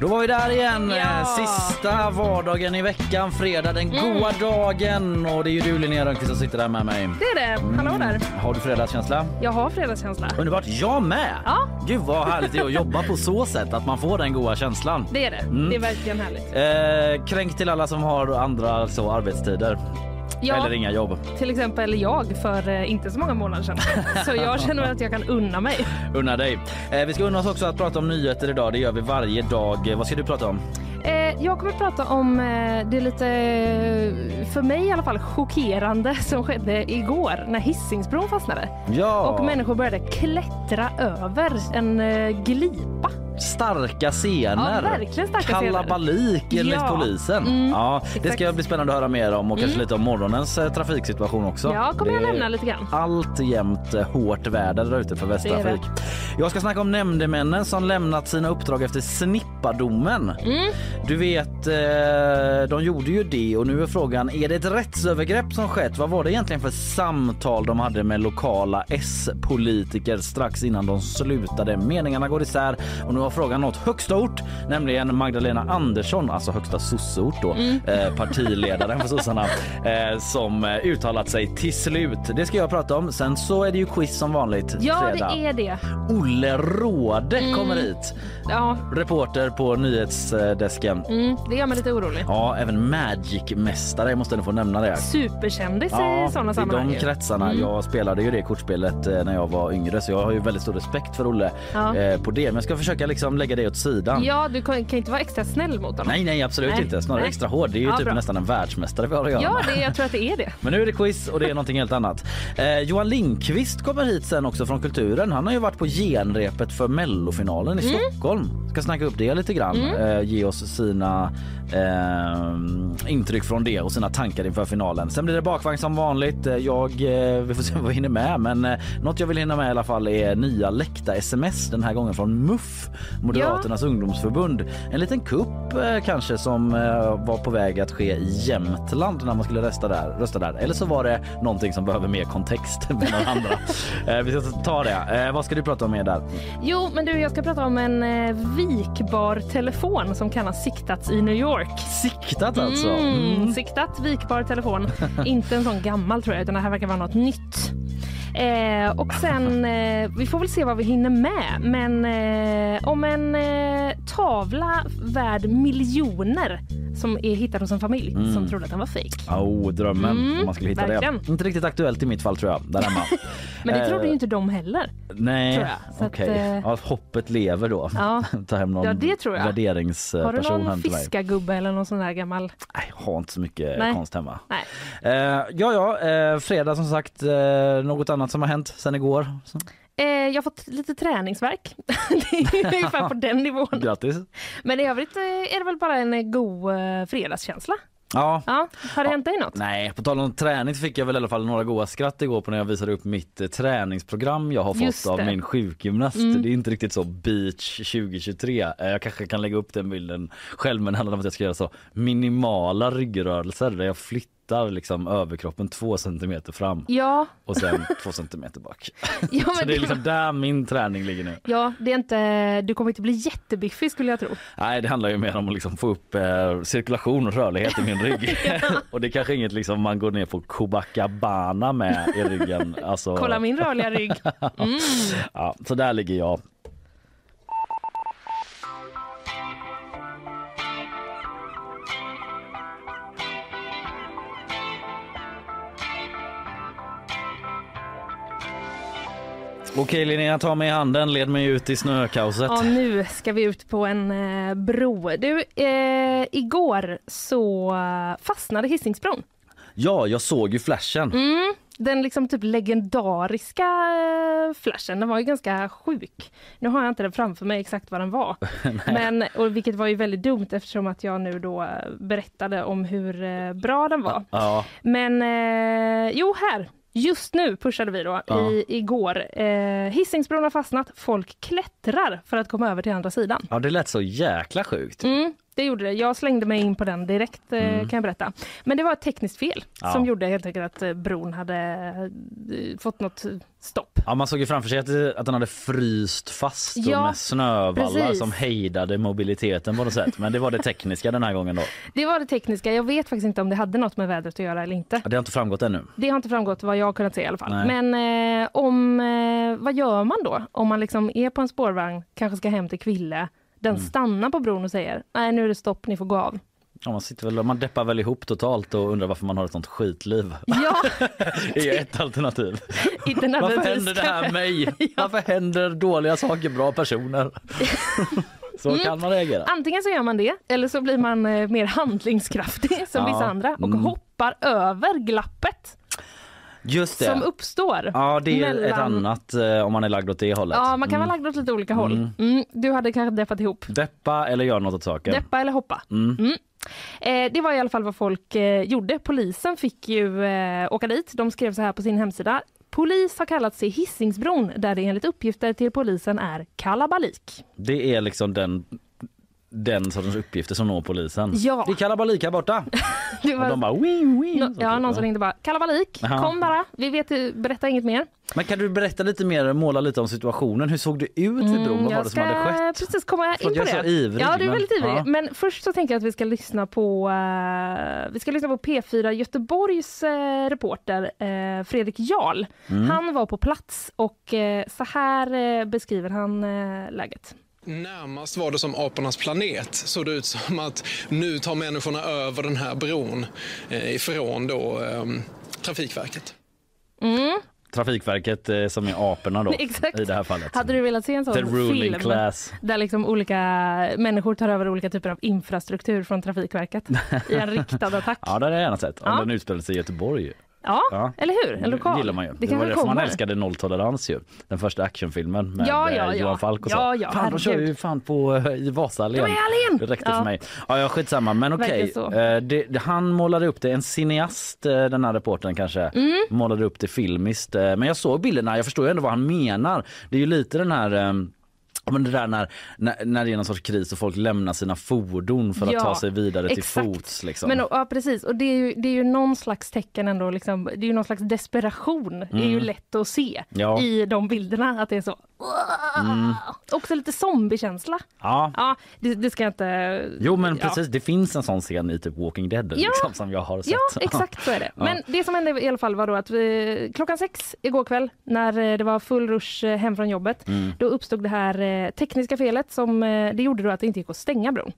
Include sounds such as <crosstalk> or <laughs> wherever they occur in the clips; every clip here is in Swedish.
Då var vi där igen. Ja. Sista vardagen i veckan, fredag, den goa dagen. Och det är ju du Linnea Rönnqvist som sitter där med mig. Det är det. Hallå där. Har du fredagskänsla? Jag har fredagskänsla. Underbart, jag med! Ja. Gud vad härligt det är att jobba på så sätt att man får den goda känslan. Det är det. Mm. Det är verkligen härligt. Eh, kränk till alla som har andra så, arbetstider Ja, eller inga jobb. till exempel jag för eh, inte så många månader sedan. Så jag känner att jag kan unna mig. <laughs> Unna dig. Eh, vi ska unna oss också att prata om nyheter idag. Det gör vi varje dag. Eh, vad ska du prata om? Jag kommer att prata om det lite, för mig i alla fall, chockerande som skedde igår när Hisingsbron fastnade Ja, och människor började klättra över en glipa. Starka scener. Ja, verkligen starka scener. Kalabalik enligt Ja. polisen. Mm, ja, det ska exakt. Mm. bli spännande att höra mer om och kanske lite om morgonens eh, trafiksituation också. Ja, kommer jag Det är nämna lite grann. Alltjämt eh, hårt väder där ute för Västtrafik. Jag ska snacka om nämndemännen som lämnat sina uppdrag efter Snippadomen. Mm. Du vet, eh, de gjorde ju det och nu är frågan, är det ett rättsövergrepp som skett? Vad var det egentligen för samtal de hade med lokala S-politiker strax innan de slutade? Meningarna går isär och nu har frågan nått högsta ort, nämligen Magdalena Andersson, alltså högsta sosseort då, eh, partiledaren för sossarna, <laughs> eh, som eh, uttalat sig till slut. Det ska jag prata om. Sen så är det ju quiz som vanligt Ja, fredag. det är det. Olle Råde kommer hit, Ja, reporter på nyhetsdesken. mm, det gör mig lite orolig. Ja, även Magic-mästare, jag måste ändå få nämna det. Superkändis i sådana i sammanhang. de ju. kretsarna. Mm. Jag spelade ju det kortspelet eh, när jag var yngre så jag har ju väldigt stor respekt för Olle Ja. eh, på det. Men jag ska försöka liksom lägga det åt sidan. Ja, du kan, kan inte vara extra snäll mot honom. Nej, nej, absolut Nej. inte. Snarare Nej. extra hård. Det är ju Ja, typ bra. nästan en världsmästare vi har att göra Ja, det, jag tror att det är det. Men nu är det quiz och det är någonting helt annat. Eh, Johan Lindqvist kommer hit sen också från Kulturen. Han har ju varit på genrepet för mellofinalen i Mm. Stockholm. Ska snacka upp det lite grann. Eh, ge oss sina eh, intryck från det och sina tankar inför finalen. Sen blir det bakvagn som vanligt. Eh, Jag, eh, vi får se vad vi hinner med men eh, något jag vill hinna med i alla fall är nya läckta sms den här gången från MUF, Moderaternas ungdomsförbund. En liten kupp eh, kanske som eh, var på väg att ske i Jämtland när man skulle rösta där, rösta där. Eller så var det någonting som behöver mer kontext <laughs> med någon andra. Eh, vi ska ta det. Vad ska du prata om mer där? Jo, men du, jag ska prata om en vikbar telefon som kan ha siktats i New York. Siktat alltså? Mm, Siktat, vikbar telefon. <laughs> Inte en sån gammal tror jag, utan det här verkar vara något nytt. Eh, och sen, eh, vi får väl se vad vi hinner med, men eh, om en eh, tavla värd miljoner som är hittad hos en familj som trodde att den var fejk. Oh, drömmen Mm, om man skulle hitta verkligen. det. Inte riktigt aktuellt i mitt fall tror jag, där hemma. <laughs> Men det Eh, trodde ju inte de heller. Nej, okej. eh, Ja, hoppet lever då. Ja. <laughs> Ta hem någon Ja, det tror jag. Har värderingsperson du någon fiskargubbe eller någon sån där gammal? Nej, jag har inte så mycket Nej. konst hemma. Nej. Eh, ja, ja, eh, fredag som sagt. Eh, något annat som har hänt sen igår? Så, Eh, jag har fått lite träningsverk. <laughs> det är <laughs> ungefär på den nivån. grattis. Men i övrigt eh, är det väl bara en eh, god eh, fredagskänsla. Ja. Ja, har det hänt dig något? Nej, på tal om träning fick jag väl i alla fall några goda skratt igår på när jag visade upp mitt eh, träningsprogram jag har Just fått av det. min sjukgymnast. Mm. Det är inte riktigt så beach 2023. Eh, Jag kanske kan lägga upp den bilden själv men det handlar om att jag ska göra så minimala ryggrörelser där jag flyttar liksom överkroppen två centimeter fram Ja, och sen två centimeter bak. <laughs> ja, Så det är liksom där min träning ligger nu. ja, det är inte, du kommer inte bli jättebiffig skulle jag tro. Nej, det handlar ju mer om att liksom få upp eh, cirkulation och rörlighet i min rygg. <laughs> och det är kanske inget liksom man går ner på Copacabana med i ryggen. Alltså, Kolla min rörliga rygg. <laughs> Mm. ja, så där ligger jag. Okej Linnea, ta mig i handen, led mig ut i snökaoset. Ja, nu ska vi ut på en eh, bro. Du, eh, igår så fastnade Hisingsbron. Ja, jag såg ju flashen. Mm, den liksom typ legendariska eh, flashen, den var ju ganska sjuk. Nu har jag inte den framför mig exakt vad den var. <laughs> Men, och vilket var ju väldigt dumt eftersom att jag nu då eh, berättade om hur eh, bra den var. Ja, Men eh, jo, här. Just nu pushade vi då Ja. i, igår. Eh, Hisingsbron har fastnat. Folk klättrar för att komma över till andra sidan. Ja, det lät så jäkla sjukt. Mm, det gjorde det. Jag slängde mig in på den direkt eh, Mm. kan jag berätta. Men det var ett tekniskt fel Ja. som gjorde helt enkelt att eh, bron hade eh, fått något stopp. Ja, man såg ju framför sig att, att den hade fryst fast Ja, med snövallar precis. som hejdade mobiliteten på något sätt. Men det var det tekniska den här gången då. <laughs> Det var det tekniska. Jag vet faktiskt inte om det hade något med vädret att göra eller inte. Det har inte framgått ännu. Det har inte framgått vad jag har kunnat se i alla fall. Nej. Men eh, om, eh, vad gör man då om man liksom är på en spårvagn, kanske ska hem till Kville, den Mm. stannar på bron och säger nej nu är det stopp, ni får gå av. Ja, man, sitter väl, man deppar väl ihop totalt och undrar varför man har ett sånt skitliv. Ja, <laughs> Det är ett alternativ. <laughs> Varför händer det här mig? <laughs> Varför händer dåliga saker bra personer? Så Mm. kan man reagera. Antingen så gör man det eller så blir man eh, mer handlingskraftig som Ja. vissa andra och Mm. hoppar över glappet Just det. som uppstår. Ja, det är ett mellan- annat eh, om man är lagd åt det hållet. Ja, man kan Mm. vara lagd åt lite olika håll. Mm. Mm, du hade kanske deppat ihop. Deppa eller göra något åt saken. Deppa eller hoppa. Mm. Eh, det var i alla fall vad folk eh, gjorde. Polisen fick ju eh, åka dit. De skrev så här på sin hemsida. Polis har kallats till Hisingsbron där det enligt uppgifter till polisen är kalabalik. Det är liksom den den sortens uppgifter som når polisen. Ja. Det är kalabalik här borta. <laughs> Det Och var de bara wing, wing. no, ja, någon som ringde bara kalabalik, Jaha. kom bara, vi vet, berätta inget mer. Men kan du berätta lite mer, måla lite om situationen? Hur såg det ut vid bron? Vad Mm, var jag det som hade skett? precis komma Förlåt, in på jag är det. så ivrig, ja, du är men- väldigt ivrig. ja. Men först så tänker jag att vi ska lyssna på eh, vi ska lyssna på P4 Göteborgs eh, reporter eh, Fredrik Jarl. Mm. Han var på plats och så här beskriver han läget. Närmast var det som apornas planet. Såg det ut som att nu tar människorna över den här bron eh, ifrån då, eh, Trafikverket. Mm, Trafikverket eh, som är aporna då <laughs> Exakt. i det här fallet. hade du velat se en sån The ruling film class. där liksom olika människor tar över olika typer av infrastruktur från Trafikverket <laughs> i en riktad attack? Ja, det hade jag gärna sett. Om Ja. den utspelade sig i Göteborg. Ja, Ja. eller hur? En lokal. Det gillar man ju. Det, Det, var därför man älskade Nolltolerans ju. Den första actionfilmen med Ja, ja, eh, ja. Johan Falk och så. Ja, ja, fan, de kör ju fan på eh, i Vasaallén. Det räckte för mig. Ja, ja skitsamma. Men okej. Så. Eh, det, det, han målade upp det. En cineast, eh, den här reportern kanske, Mm. målade upp det filmiskt. Eh, men jag såg bilderna. Jag förstår ju ändå vad han menar. Det är ju lite den här eh, men det där när, när, när det är någon sorts kris och folk lämnar sina fordon för att Ja, ta sig vidare till exakt. fots. Liksom. Men, ja precis och det är, ju, det är ju någon slags tecken ändå, liksom, det är ju någon slags desperation. Det är ju lätt att se Mm. Ja. i de bilderna att det är så. Också lite zombiekänsla. ja. Ja, det, det ska jag inte... Jo men ja. precis, det finns en sån scen i typ Walking Dead Ja. liksom, som jag har sett. Ja, exakt så är det. <laughs> Men det som hände i alla fall var då att vi, klockan sex igår kväll när eh, det var full rush eh, hem från jobbet, Mm. då uppstod det här eh, tekniska felet som det gjorde då att det inte gick att stänga bron.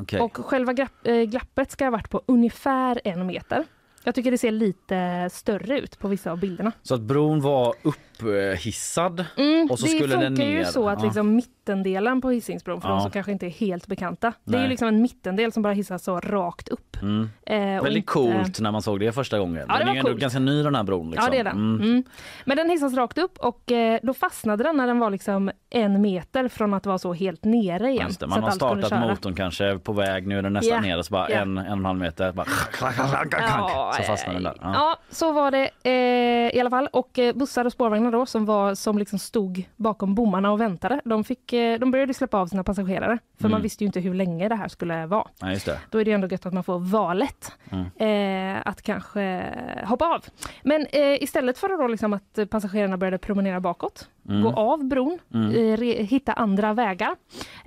Okej. Och själva glapp, eh, glappet ska ha varit på ungefär en meter. Jag tycker det ser lite större ut på vissa av bilderna. Så att bron var upphissad Mm, och så det skulle den funkar ner. ju så att Ja. liksom mittendelen på Hisingsbron, för Ja. de som kanske inte är helt bekanta, det är Nej. ju liksom en mittendel som bara hissas så rakt upp. Mm. Eh, Väldigt inte- coolt när man såg det första gången. Ja, det den är ju ändå ganska ny den här bron. Liksom. Ja det är den. Mm. Mm. Men den hissas rakt upp och eh, då fastnade den när den var liksom en meter från att vara så helt nere igen. Det, man har startat motorn kanske på väg, nu är den nästan Ja, nere så bara ja. en, en och en halv meter bara, så fastnar den där. Ja. Ja. så var det eh, i alla fall. Och eh, bussar och spårvagnar då som, var, som liksom stod bakom bommarna och väntade, de, fick, eh, de började släppa av sina passagerare. För Mm. man visste ju inte hur länge det här skulle vara. Ja. Då är det ändå gött att man får valet Mm. eh, att kanske hoppa av. Men eh, istället för då liksom att passagerarna började promenera bakåt, Mm. gå av bron, eh, re, hitta andra vägar,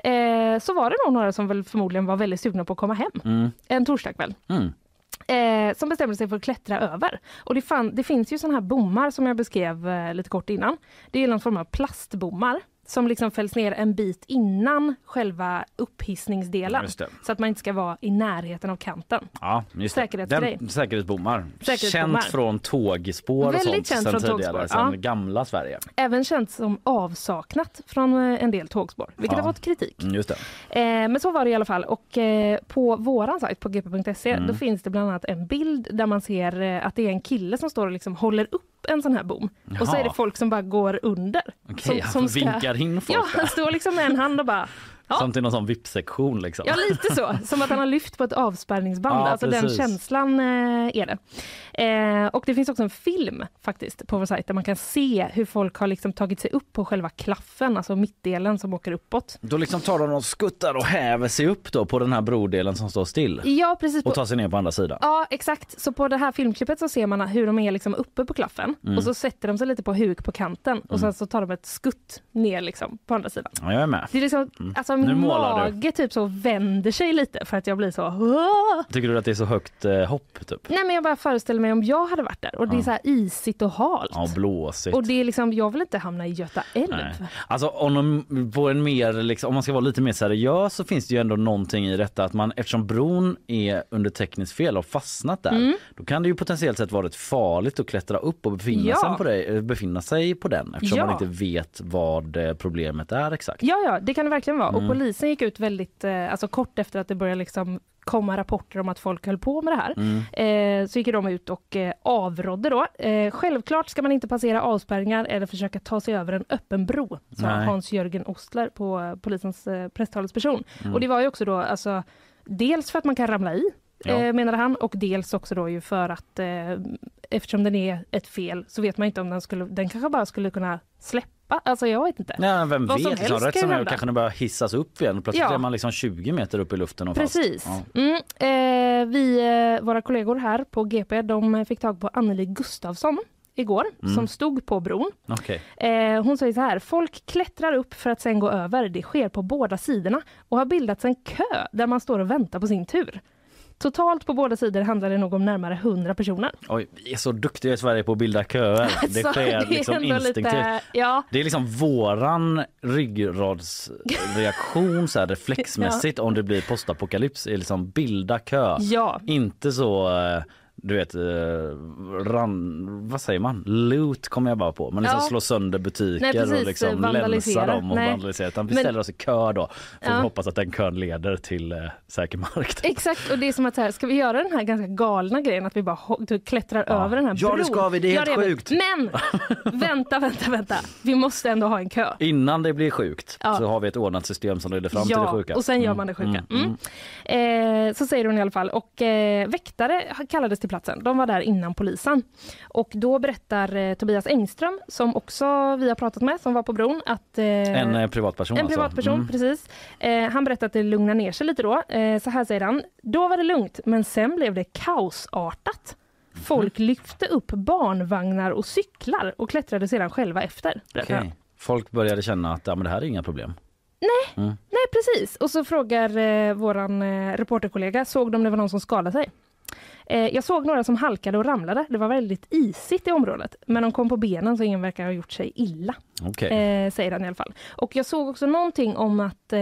eh, så var det nog några som väl förmodligen var väldigt sugna på att komma hem Mm. en torsdagkväll. Eh, som bestämde sig för att klättra över. Och det, fan, det finns ju sådana här bommar som jag beskrev eh, lite kort innan. Det är någon form av plastbommar som liksom fälls ner en bit innan själva upphissningsdelen. Så att man inte ska vara i närheten av kanten. Ja, just det. Säkerhetsgrej. Den, säkerhetsbommar. Säkerhetsbommar. Känt från tågspår och Väldigt känt sen från tidigare, tågspår, sen ja. gamla Sverige. Även känt som avsaknat från eh, en del tågspår, vilket Ja. har fått kritik. Mm, Just det. Eh, men så var det i alla fall. Och eh, på våran sajt på gp.se Mm. då finns det bland annat en bild där man ser eh, att det är en kille som står och liksom håller upp en sån här bom. Och så Jaha. är det folk som bara går under. Okej, som, han vinkar in folk Ja, där. han står liksom med en hand och bara Ja. Som till någon sån VIP-sektion liksom. Ja, lite så. <laughs> Som att han har lyft på ett avspärrningsband. Ja, alltså den precis. känslan eh, är det. Eh, och det finns också en film faktiskt på vår sajt där man kan se hur folk har liksom tagit sig upp på själva klaffen, alltså mittdelen som åker uppåt. Då liksom tar de och skuttar och häver sig upp då på den här brodelen som står still Ja, precis. Och tar sig ner på andra sidan. Ja, exakt. Så på det här filmklippet så ser man hur de är liksom uppe på klaffen Mm. och så sätter de sig lite på huk på kanten och sen så tar de ett skutt ner liksom på andra sidan. Ja, jag är med. Det är liksom, alltså Nu min mage typ så vänder sig lite för att jag blir så "Åh!" Tycker du att det är så högt eh, hopp typ? Nej men jag bara föreställer mig om jag hade varit där och det är så här isigt och halt. Ja, blåsigt. Och det är liksom, jag vill inte hamna i Göta älv. Nej. Alltså om, de, på en mer, liksom, om man ska vara lite mer seriös så finns det ju ändå någonting i detta att man eftersom bron är under tekniskt fel och fastnat där Mm. då kan det ju potentiellt sett varit farligt att klättra upp och befinna, Ja. sig, på det, eh, befinna sig på den eftersom Ja. man inte vet vad eh, problemet är exakt. Ja, ja, det kan det verkligen vara. Mm. Och polisen gick ut väldigt, eh, alltså kort efter att det började liksom komma rapporter om att folk höll på med det här. Mm. Eh, så gick de ut och eh, avrådde då. Eh, självklart ska man inte passera avspärrningar eller försöka ta sig över en öppen bro, sa. Hans-Jörgen Ostler på polisens eh, presstalesperson. Mm. Och det var ju också då alltså, dels för att man kan ramla i, Ja. eh, menade han, och dels också då ju för att eh, eftersom den är ett fel så vet man inte om den skulle, den kanske bara skulle kunna släppa. Alltså jag vet inte. Nej, vem Vad som vet, liksom, helst rätt som är kanske den börjar hissas upp igen. Plötsligt Ja. är man liksom 20 meter upp i luften och fast. Precis. Ja. Mm, eh, vi, eh, våra kollegor här på GP de fick tag på Anneli Gustafsson igår Mm. som stod på bron. Okej. Eh, hon säger så här, folk klättrar upp för att sen gå över. Det sker på båda sidorna och har bildats en kö där man står och väntar på sin tur. Totalt på båda sidor handlar det nog om närmare 100 personer. Oj, vi är så duktiga i Sverige på att bilda köer. <laughs> Det Så sker är liksom instinktivt. Lite, ja, Det är liksom våran ryggradsreaktion så här, reflexmässigt <laughs> om det blir postapokalyps är liksom bilda kö. ja, Inte så eh, du vet, eh, ran, vad säger man? Loot kommer jag bara på. Man liksom Ja. slår sönder butiker Nej, precis, och liksom vandalisera. länsar dem och Nej. vandaliserar. Utan vi Men- ställer oss i kö då. Får Ja. hoppas att den kön leder till eh, säker mark. <laughs> exakt. Och det är som att här, ska vi göra den här ganska galna grejen att vi bara typ klättrar Ja. över den här Ja, bron? det ska vi. Det är helt vill. sjukt. Men <laughs> vänta, vänta, vänta. Vi måste ändå ha en kö. Innan det blir sjukt Ja. så har vi ett ordnat system som leder fram till det Ja, sjuka. och sen gör man det sjuka. Mm. Eh, så säger hon i alla fall. Och eh, väktare kallades till platsen. De var där innan polisen. Och då berättar eh, Tobias Engström, som också vi har pratat med, som var på bron, att... Eh, En eh, privatperson en alltså. privatperson, Mm. precis. Eh, han berättar att det lugnar ner sig lite då. Eh, så här säger han. Då var det lugnt, men sen blev det kaosartat. Folk Mhm. lyfte upp barnvagnar och cyklar och klättrade sedan själva efter. Okej. Folk började känna att ja, men det här är inga problem. Nej, precis. Och så frågar eh, våran eh, reporterkollega, såg de det var någon som skadade sig? Eh, jag såg några som halkade och ramlade. Det var väldigt isigt i området. Men de kom på benen så ingen verkar ha gjort sig illa. Okej. Eh, säger han i alla fall. Och jag såg också någonting om att eh,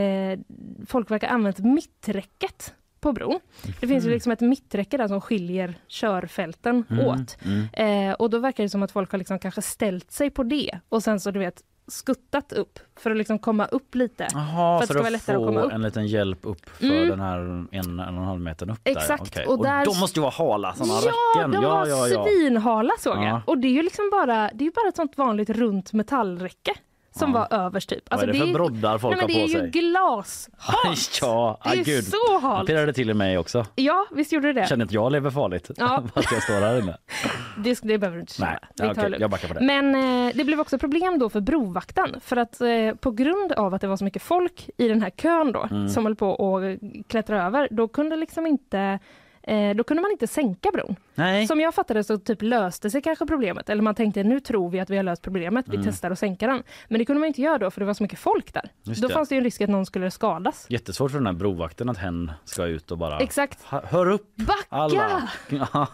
folk verkar ha använt mitträcket på bron. Det finns ju liksom ett mitträcke där som skiljer körfälten åt. Mm. Eh, och då verkar det som att folk har liksom kanske ställt sig på det och sen så du vet skuttat upp för att liksom komma upp lite. Jaha, för att det för ska lättare att komma upp. en liten hjälp upp för Mm. den här en, en och en halv metern upp Exakt, där. Okej. och Och, där- de måste ju vara hala såna Ja, räcken. de var ja, ja. svinhala såg Ja. jag. Och det är ju liksom bara, det är bara ett sånt vanligt runt metallräcke som var överst typ. Vad är det för broddar folk nej, men har på det är sig? ju glashalt. <laughs> ja, Det är gud. så halt. pirrade till i mig också. Ja, visst gjorde det det. Känner att jag lever farligt Ja. <laughs> fast jag står här inne. <laughs> Det, det behöver du inte känna. Nej, det lugnt. jag backar på det. Men eh, det blev också problem då för brovakten. För att eh, på grund av att det var så mycket folk i den här kön då, Mm. som höll på att klättra över, då kunde liksom inte då kunde man inte sänka bron. Nej. Som jag fattade så typ löste sig kanske problemet. Eller man tänkte nu tror vi att vi har löst problemet, vi testar att sänka den. Men det kunde man inte göra då för det var så mycket folk där. Mm. Just då det. fanns det ju en risk att någon skulle skadas. Jättesvårt för den här brovakten att hen ska ut och bara Exakt. "Ha- Hör upp Backa! alla! <laughs>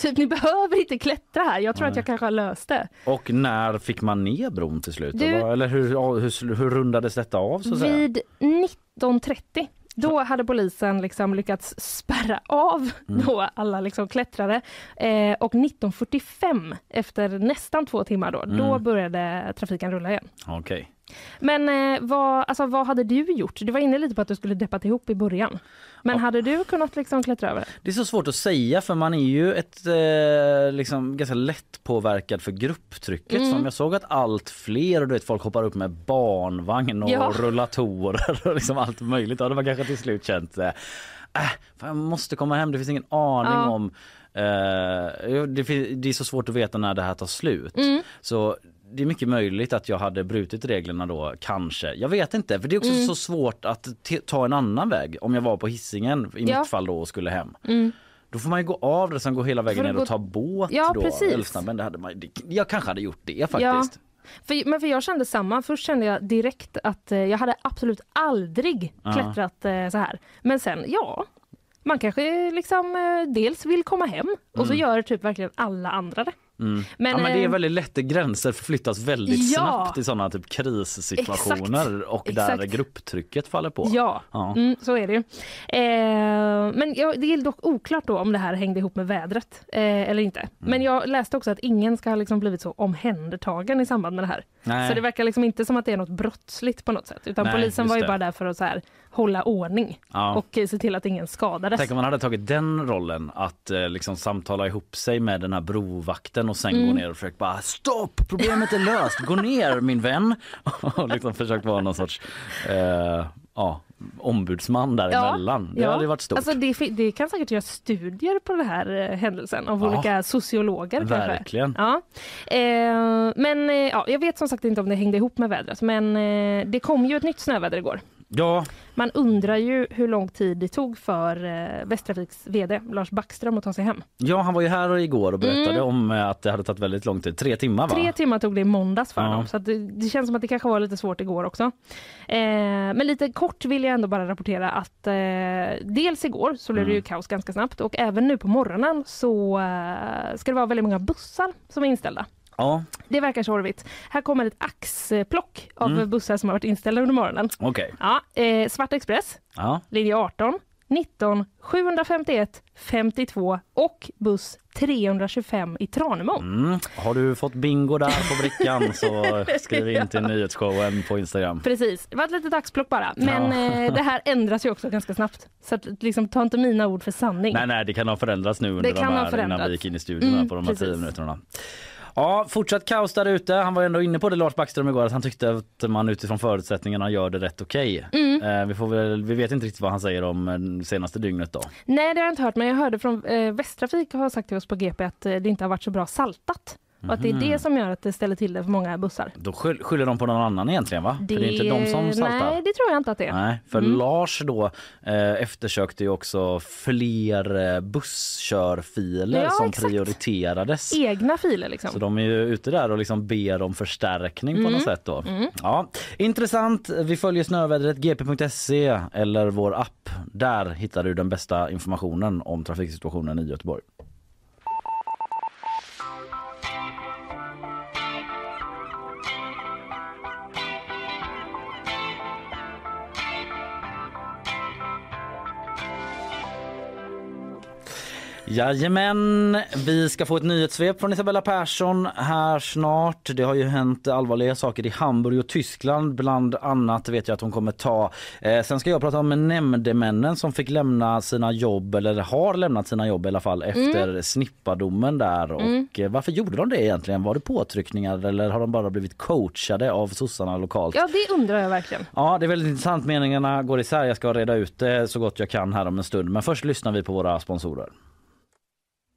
Typ ni behöver inte klättra här. Jag tror att jag kanske har löst det. Och när fick man ner bron till slut? Du- Eller, hur, hur, hur rundades detta av så? Vid 1930 då hade polisen liksom lyckats spärra av Mm. då alla liksom klättrare. Eh, och 1945, efter nästan två timmar då, Mm. då började trafiken rulla igen. Okej. Men eh, vad, alltså, vad hade du gjort? Du var inne lite på att du skulle deppat ihop i början. Men hade du kunnat liksom klättra över? Det är så svårt att säga för man är ju ett eh, liksom ganska lätt påverkad för grupptrycket. Mm. Som jag såg att allt fler, och du vet folk hoppar upp med barnvagn och Ja. rullatorer och liksom allt möjligt. Ja, det var kanske till slut känt eh, äh, jag måste komma hem, det finns ingen aning Ja. om eh, det, det är så svårt att veta när det här tar slut. Mm. Så det är mycket möjligt att jag hade brutit reglerna då, kanske. Jag vet inte, för det är också Mm. så svårt att ta en annan väg. Om jag var på hissingen i Ja. mitt fall då och skulle hem. Mm. Då får man ju gå av det, sen gå hela vägen ner och ta båt Ja, då. precis. Älvsnabben, det hade man, det, jag kanske hade gjort det faktiskt. För, men för jag kände samma. Först kände jag direkt att eh, jag hade absolut aldrig Ja. klättrat eh, så här. Men sen, ja. Man kanske liksom eh, dels vill komma hem och så gör typ verkligen alla andra det. Mm. Men, ja, men det är eh, väldigt lätt, gränser förflyttas väldigt Ja. snabbt i sådana typ krissituationer och där Exakt. grupptrycket faller på. Ja, Ja. Mm, så är det ju. Eh, men ja, det är dock oklart då om det här hängde ihop med vädret eh, eller inte. Mm. Men jag läste också att ingen ska ha liksom blivit så omhändertagen i samband med det här. Nej. Så det verkar liksom inte som att det är något brottsligt på något sätt. Utan Nej, polisen var ju det. bara där för att så här, hålla ordning Ja. och eh, se till att ingen skadades. Tänk om man hade tagit den rollen att eh, liksom samtala ihop sig med den här brovakten och sen Mm. gå ner och försöka bara stopp, problemet är löst, gå ner min vän. <laughs> och liksom försökt vara någon sorts eh, ja, ombudsman däremellan. Det hade ju varit stort. Alltså det, det kan säkert göras studier på den här eh, händelsen av Ja. olika sociologer. Verkligen. Kanske. Ja. Eh, men eh, ja, jag vet som sagt inte om det hängde ihop med vädret men eh, det kom ju ett nytt snöväder igår. Ja, Man undrar ju hur lång tid det tog för eh, Västtrafiks VD Lars Backström att ta sig hem. ja, han var ju här igår och berättade Mm. om eh, att det hade tagit väldigt lång tid. Tre timmar va? Tre timmar tog det i måndags för Ja. honom så det, det känns som att det kanske var lite svårt igår också. Eh, men lite kort vill jag ändå bara rapportera att eh, dels igår så blev det ju Mm. kaos ganska snabbt och även nu på morgonen så eh, ska det vara väldigt många bussar som är inställda. Ja, Det verkar sorgligt. Här kommer ett axplock av Mm. bussar som har varit inställda under morgonen. okej. Ja, eh, Svart Express, Ja. linje 18, 19, 751, 52 och buss 325 i Tranemo. Mm. Har du fått bingo där på brickan <laughs> så skriv in till nyhetsshowen på Instagram. Precis, det var ett litet axplock bara. Men Ja. eh, det här ändras ju också ganska snabbt. Så att, liksom, ta inte mina ord för sanning. Nej, nej, det kan ha förändrats nu under Det de här, innan vi gick in i studion Mm, på de här precis. tio minuterna. Ja, fortsatt kaos där ute. Han var ändå inne på det Lars Backström igår att han tyckte att man utifrån förutsättningarna gör det rätt okej. Mm. Eh, vi, får väl, vi vet inte riktigt vad han säger om eh, senaste dygnet då. Nej, det har jag inte hört. Men jag hörde från eh, Västtrafik har sagt till oss på GP att eh, det inte har varit så bra saltat. Och att det är Mhm. det som gör att det ställer till det för många bussar. Då skyll, skyller de på någon annan egentligen va? För det är inte de som saltar. Nej, det tror jag inte att det är. Nej, för Mm. Lars då eh, eftersökte ju också fler eh, busskörfiler Ja, som exakt. prioriterades. Egna filer liksom. Så de är ju ute där och liksom ber om förstärkning på Mm. något sätt då. Mm. Ja, intressant. Vi följer snövädret gp.se eller vår app. Där hittar du den bästa informationen om trafiksituationen i Göteborg. Jajamän, vi ska få ett nyhetssvep från Isabella Persson här snart. Det har ju hänt allvarliga saker i Hamburg och Tyskland. Bland annat vet jag att hon kommer ta. Eh, sen ska jag prata om nämndemännen som fick lämna sina jobb, eller har lämnat sina jobb i alla fall efter snippadomen där. Och eh, varför gjorde de det egentligen? Var det påtryckningar eller har de bara blivit coachade av sossarna lokalt? Ja, det undrar jag verkligen. Ja, det är väldigt intressant. Meningarna går isär. Jag ska reda ut det så gott jag kan här om en stund. Men först lyssnar vi på våra sponsorer.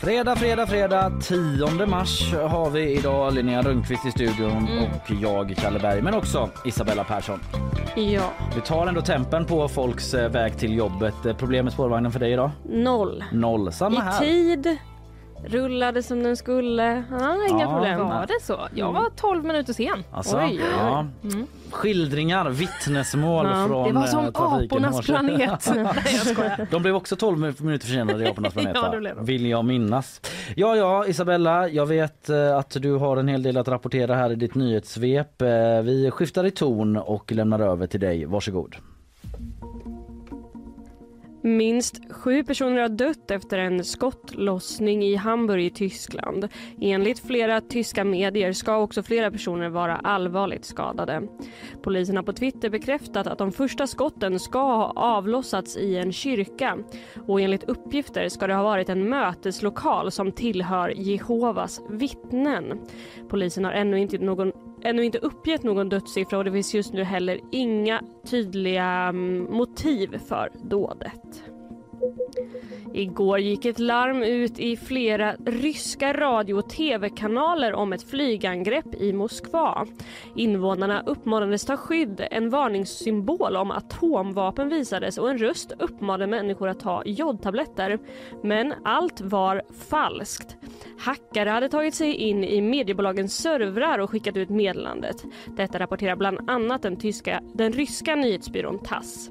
Fredag, fredag, fredag 10 mars har vi idag Linnea Rönnqvist i studion och jag Kalle Berg men också Isabella Persson. Ja. Vi tar ändå tempen på folks eh, väg till jobbet. Eh, Problem med spårvagnen för dig idag? Noll. Noll. Samma I här. tid, rullade som den skulle. Ja, inga Ja, problem. Var det så? Jag var 12 minuter sen. Alltså, Oj, oj, oj. Ja. Skildringar, vittnesmål Ja, från Det var som eh, apornas planet. <laughs> Nej. De blev också 12 minuter försenade i Apornas <laughs> planet Ja. Vill jag minnas. Ja, ja, Isabella, jag vet eh, att du har en hel del att rapportera här i ditt nyhetssvep. Eh, Vi skiftar i ton och lämnar över till dig. Varsågod. Minst sju personer har dött efter en skottlossning i Hamburg i Tyskland. Enligt flera tyska medier ska också flera personer vara allvarligt skadade. Polisen har på Twitter bekräftat att de första skotten ska ha avlossats i en kyrka och enligt uppgifter ska det ha varit en möteslokal som tillhör Jehovas vittnen. Polisen har ännu inte, någon, ännu inte uppgett någon dödssiffra och det finns just nu heller inga tydliga mm, motiv för dådet. Igår gick ett larm ut i flera ryska radio och tv-kanaler om ett flygangrepp i Moskva. Invånarna uppmanades ta skydd, en varningssymbol om atomvapen visades och en röst uppmanade människor att ta jodtabletter. Men allt var falskt. Hackare hade tagit sig in i mediebolagens servrar och skickat ut meddelandet. Detta rapporterar bland annat den, tyska, den ryska nyhetsbyrån TASS.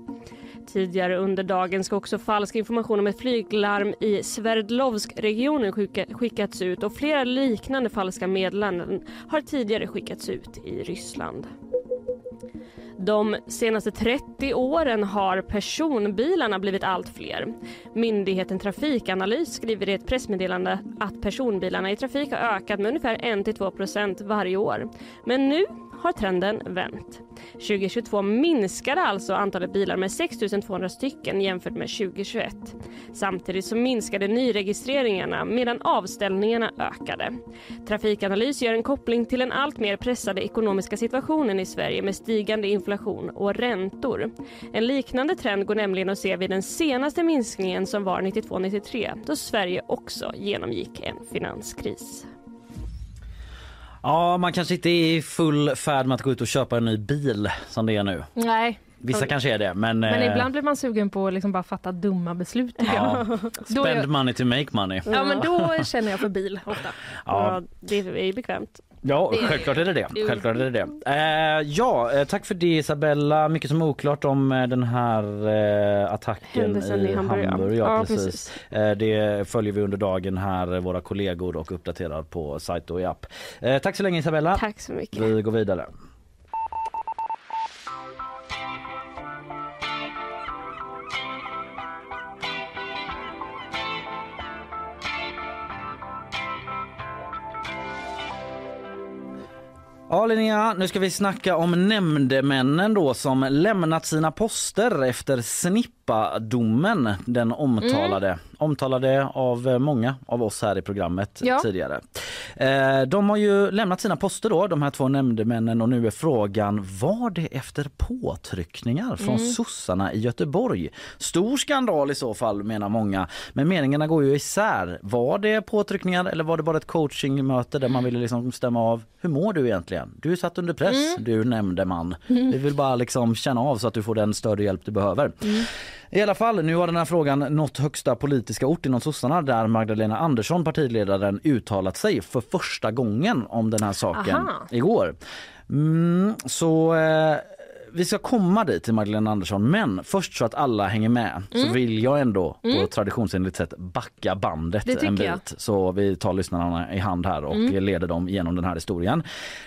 Tidigare under dagen ska också falsk information om ett flyglarm i Sverdlovsk-regionen skickats ut och flera liknande falska meddelanden har tidigare skickats ut i Ryssland. De senaste 30 åren har personbilarna blivit allt fler. Myndigheten Trafikanalys skriver i ett pressmeddelande att personbilarna i trafik har ökat med ungefär 1-2% varje år. Men nu har trenden vänt. 2022 minskade alltså antalet bilar med 6 200 stycken jämfört med 2021. Samtidigt så minskade nyregistreringarna medan avställningarna ökade. Trafikanalys gör en koppling till den allt mer pressade ekonomiska situationen i Sverige med stigande inflation och räntor. En liknande trend går nämligen att se vid den senaste minskningen som var 92-93 då Sverige också genomgick en finanskris. Ja, man kanske inte är i full färd med att gå ut och köpa en ny bil som det är nu. Nej, Vissa kanske är det, men... men eh, ibland blir man sugen på att liksom bara fatta dumma beslut. Ja, <laughs> är- spend money to make money. Ja, men då känner jag för bil ofta. Ja, Ja, det är bekvämt. Ja, självklart är det det. Självklart är det, det. Eh, ja, eh, tack för det Isabella. Mycket som är oklart om eh, den här eh, attacken Händelsen i Hamburg. Hamburg, ja, ja. Precis. precis. Eh, det följer vi under dagen här, eh, våra kollegor och uppdaterar på sajt och i app. Tack så länge Isabella. Tack så mycket. Vi går vidare. Ja Linnea, nu ska vi snacka om nämndemännen då som lämnat sina poster efter snipp Snippa-domen, den omtalade. Omtalade av eh, många av oss här i programmet Ja. tidigare. Eh, de har ju lämnat sina poster då, de här två nämndemännen och nu är frågan, var det efter påtryckningar från sossarna i Göteborg? Stor skandal i så fall menar många, men meningarna går ju isär. Var det påtryckningar eller var det bara ett coachingmöte där man ville liksom stämma av, hur mår du egentligen? Du är satt under press, du nämndeman. Vi vill bara liksom känna av så att du får den stöd och hjälp du behöver. I alla fall, nu har den här frågan nått högsta politiska ort inom sossarna där Magdalena Andersson, partiledaren, uttalat sig för första gången om den här saken Aha. igår. Mm, så eh, vi ska komma dit till Magdalena Andersson men först så att alla hänger med Mm. så vill jag ändå på traditionsenligt sätt backa bandet en bit. jag. Mm. Så vi tar lyssnarna i hand här och leder dem genom den här historien.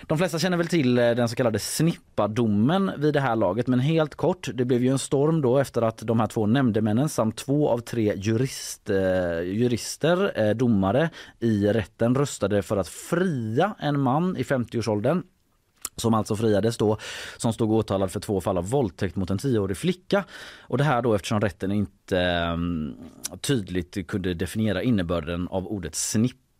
De flesta känner väl till eh, den så kallade Snippa-domen vid det här laget men helt kort, det blev ju en storm då efter att de här två nämndemännen samt två av tre jurist, eh, jurister, eh, domare i rätten röstade för att fria en man i 50-årsåldern som alltså friades då, som stod åtalad för två fall av våldtäkt mot en tioårig flicka. Och det här då eftersom rätten inte mm, tydligt kunde definiera innebörden av ordet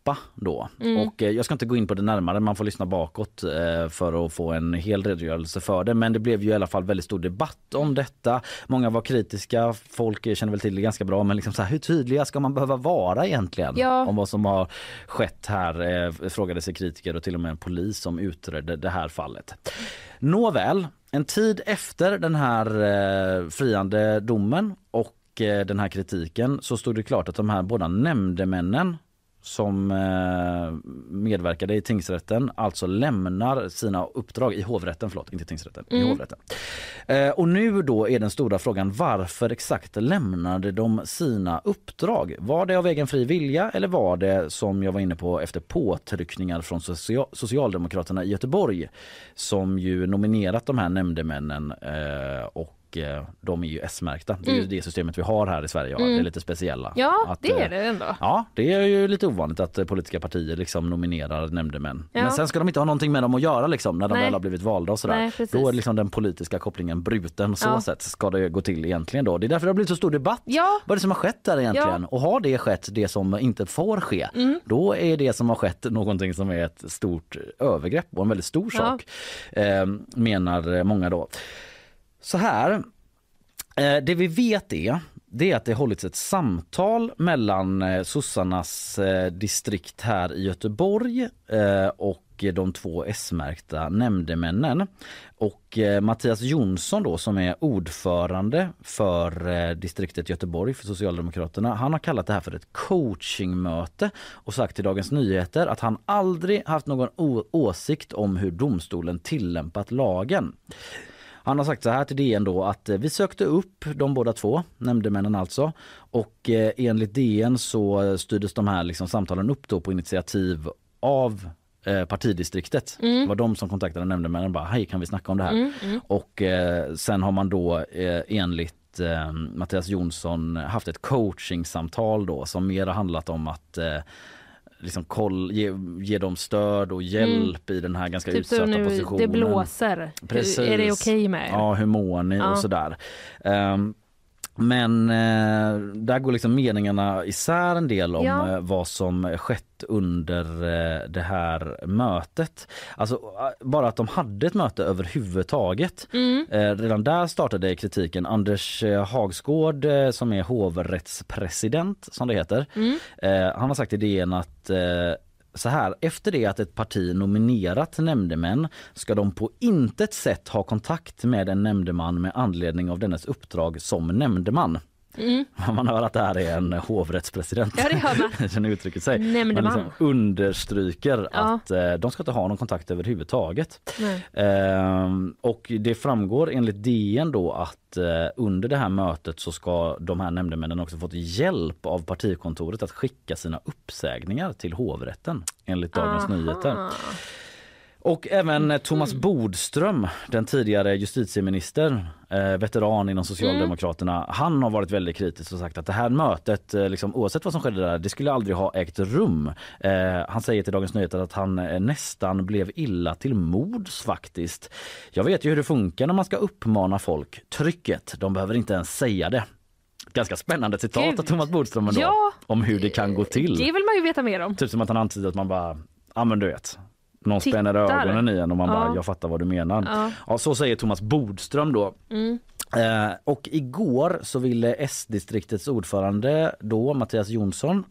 snippa då. Och eh, jag ska inte gå in på det närmare, man får lyssna bakåt eh, för att få en hel redogörelse för det. Men det blev ju i alla fall väldigt stor debatt om detta. Många var kritiska, folk känner väl till det ganska bra men liksom så här, hur tydliga ska man behöva vara egentligen Ja. om vad som har skett här eh, frågade sig kritiker och till och med en polis som utredde det här fallet. Nåväl, en tid efter den här eh, friande domen och den här kritiken så stod det klart att de här båda nämndemännen som eh, medverkade i tingsrätten alltså lämnar sina uppdrag i hovrätten, förlåt inte tingsrätten, i hovrätten. Eh, och nu då är den stora frågan varför exakt lämnade de sina uppdrag? Var det av egen fri vilja eller var det som jag var inne på efter påtryckningar från social Socialdemokraterna i Göteborg som ju nominerat de här nämndemännen eh, och eh, de är ju S-märkta. Det är ju det systemet vi har här i Sverige. Ja. Det är lite speciella. Ja, Att, det är eh, det ändå. Ja, det är ju lite ovanligt att eh, politiska partier liksom nominerar nämndemän. Ja. Men sen ska de inte ha någonting med dem att göra liksom, när de Nej. väl har blivit valda och sådär. Nej, precis. då är liksom den politiska kopplingen bruten. Så Ja. sätt ska det gå till egentligen då. Det är därför det har blivit så stor debatt. Ja. Vad är det som har skett där egentligen? Ja. Mm. Och har det skett det som inte får ske, då är det som har skett någonting som är ett stort övergrepp och en väldigt stor sak, eh, menar många då. Så här, Eh, det vi vet är, det är att det hållits ett samtal mellan eh, sossarnas eh, distrikt här i Göteborg eh, och de två S-märkta nämndemännen. Och eh, Mattias Jonsson då som är ordförande för eh, distriktet Göteborg för Socialdemokraterna. Han har kallat det här för ett coachingmöte och sagt till Dagens Nyheter att han aldrig haft någon åsikt om hur domstolen tillämpat lagen. Han har sagt så här till DN då att eh, vi sökte upp de båda två, nämndemännen alltså. Och eh, enligt DN så styrdes de här liksom samtalen upp då på initiativ av eh, partidistriktet. Det var de som kontaktade nämndemännen och bara hej kan vi snacka om det här? Och eh, sen har man då eh, enligt eh, Mattias Jonsson haft ett coachingsamtal då som mer har handlat om att liksom koll, ge, ge dem stöd och hjälp i den här ganska Typ utsatta nu, positionen. det blåser. Precis. Är det okej med er? Ja, hur mår ni Ja. och sådär. Ehm, men eh, där går liksom meningarna isär en del om Ja. eh, vad som skett under eh, det här mötet. Alltså eh, bara att de hade ett möte överhuvudtaget. Mm. Eh, redan där startade kritiken. Anders eh, Hagsgård som är hovrättspresident som det heter. Mm. Han har sagt i DN att så här, efter det att ett parti nominerat nämndemän ska de på intet sätt ha kontakt med en nämndeman med anledning av dennes uppdrag som nämndeman. Man hör att det här är en hovrättspresident Mm. Ja, det hör man. <laughs> som uttrycker sig. Nämndeman. Man liksom understryker Ja. att eh, de ska inte ha någon kontakt överhuvudtaget. Ehm, och det framgår enligt DN då att eh, under det här mötet så ska de här nämndemännen också fått hjälp av partikontoret att skicka sina uppsägningar till hovrätten enligt Dagens Nyheter. Och även Thomas Bodström, den tidigare justitieminister, eh, veteran inom Socialdemokraterna, han har varit väldigt kritisk och sagt att det här mötet, eh, liksom, oavsett vad som skedde där, det skulle aldrig ha ägt rum. Eh, han säger till Dagens Nyheter att han eh, nästan blev illa till mods faktiskt. Jag vet ju hur det funkar när man ska uppmana folk. Trycket, de behöver inte ens säga det. Ganska spännande citat Gud. av Thomas Bodström ändå, Ja. om hur det kan gå till. Det vill man ju veta mer om. Typ som att han antyder att man bara, ja men du vet. Någon Tittar. spänner ögonen i en och man Ja. bara, jag fattar vad du menar. Ja. Ja, så säger Thomas Bodström då. Eh, och igår så ville S-distriktets ordförande då, Mattias Jonsson,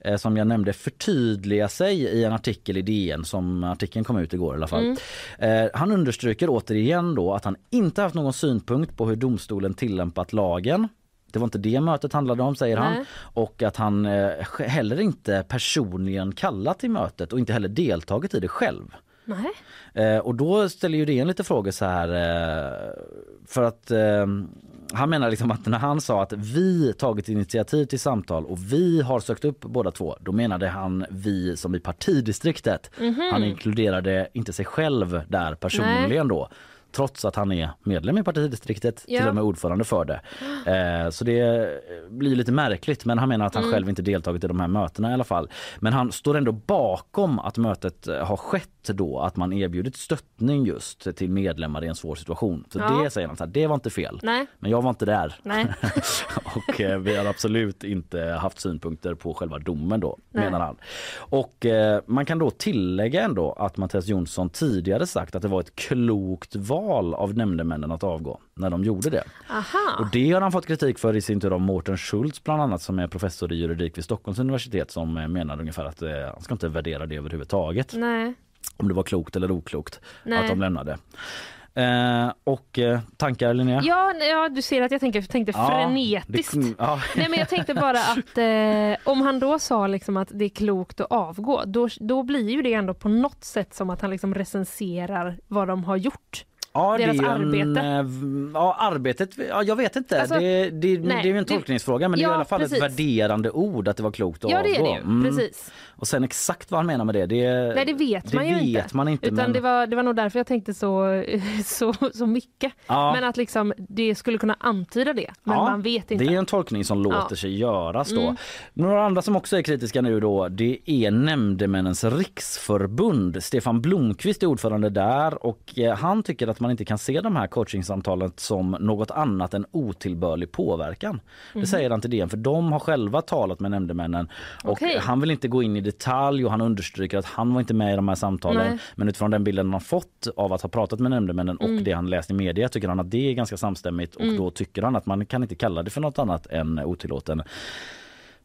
eh, som jag nämnde, förtydliga sig i en artikel i DN som artikeln kom ut igår i alla fall. Eh, han understryker återigen då att han inte haft någon synpunkt på hur domstolen tillämpat lagen. Det var inte det mötet handlade om säger han. Nej. Och att han eh, heller inte personligen kallat till mötet och inte heller deltagit i det själv. Nej. Eh, och då ställer ju det en lite frågor så här eh, för att eh, han menar liksom att när han sa att vi tagit initiativ till samtal och vi har sökt upp båda två, då menade han vi som i partidistriktet. Han inkluderade inte sig själv där personligen då. Trots att han är medlem i partidistriktet, Ja. till och med ordförande för det. Eh, så det blir lite märkligt men han menar att han Mm. själv inte deltagit i de här mötena i alla fall. Men han står ändå bakom att mötet eh, har skett då, att man erbjudit stöttning just till medlemmar i en svår situation. Så Ja. det säger han så här, det var inte fel. Nej. Men jag var inte där. <laughs> Och eh, vi har absolut inte haft synpunkter på själva domen då, Nej. menar han. Och eh, man kan då tillägga ändå att Mattias Jonsson tidigare sagt att det var ett klokt val av nämndemännen att avgå när de gjorde det. Aha. Och det har han fått kritik för i sin tur av Mårten Schultz bland annat som är professor i juridik vid Stockholms universitet som eh, menar ungefär att eh, han ska inte värdera det överhuvudtaget Nej. om det var klokt eller oklokt Nej. att de lämnade. Eh, och eh, tankar Linnea? Ja, ja, du ser att jag tänkte, tänkte Ja, frenetiskt. det- ja. Nej men jag tänkte bara att eh, om han då sa liksom att det är klokt att avgå, då, då blir ju det ändå på något sätt som att han liksom recenserar vad de har gjort. Ja, Deras det är arbete. En, eh, ja, arbetet. Ja, jag vet inte. Alltså, det, det, det är ju en tolkningsfråga men det är Ja, i alla fall precis. ett värderande ord att det var klokt att Ja det avgå. Mm. precis. Och sen exakt vad han menar med det, det, Nej det vet man ju vet inte. man inte. Utan men, det, var, det var nog därför jag tänkte så, <laughs> så, så mycket. ja, Men att liksom, det skulle kunna antyda det, men Ja, man vet inte. Det är en tolkning som låter Ja. sig göras då. Mm. Några andra som också är kritiska nu då, det är Nämndemännens riksförbund. Stefan Blomqvist är ordförande där och eh, han tycker att man inte kan se de här coachingsamtalen som något annat än otillbörlig påverkan. Mhm. Det säger han till DN för de har själva talat med nämndemännen och Okej. han vill inte gå in i detalj och han understryker att han var inte med i de här samtalen. Nej. Men utifrån den bilden han har fått av att ha pratat med nämndemännen och Mm. det han läst i media tycker han att det är ganska samstämmigt och då tycker han att man kan inte kalla det för något annat än otillåten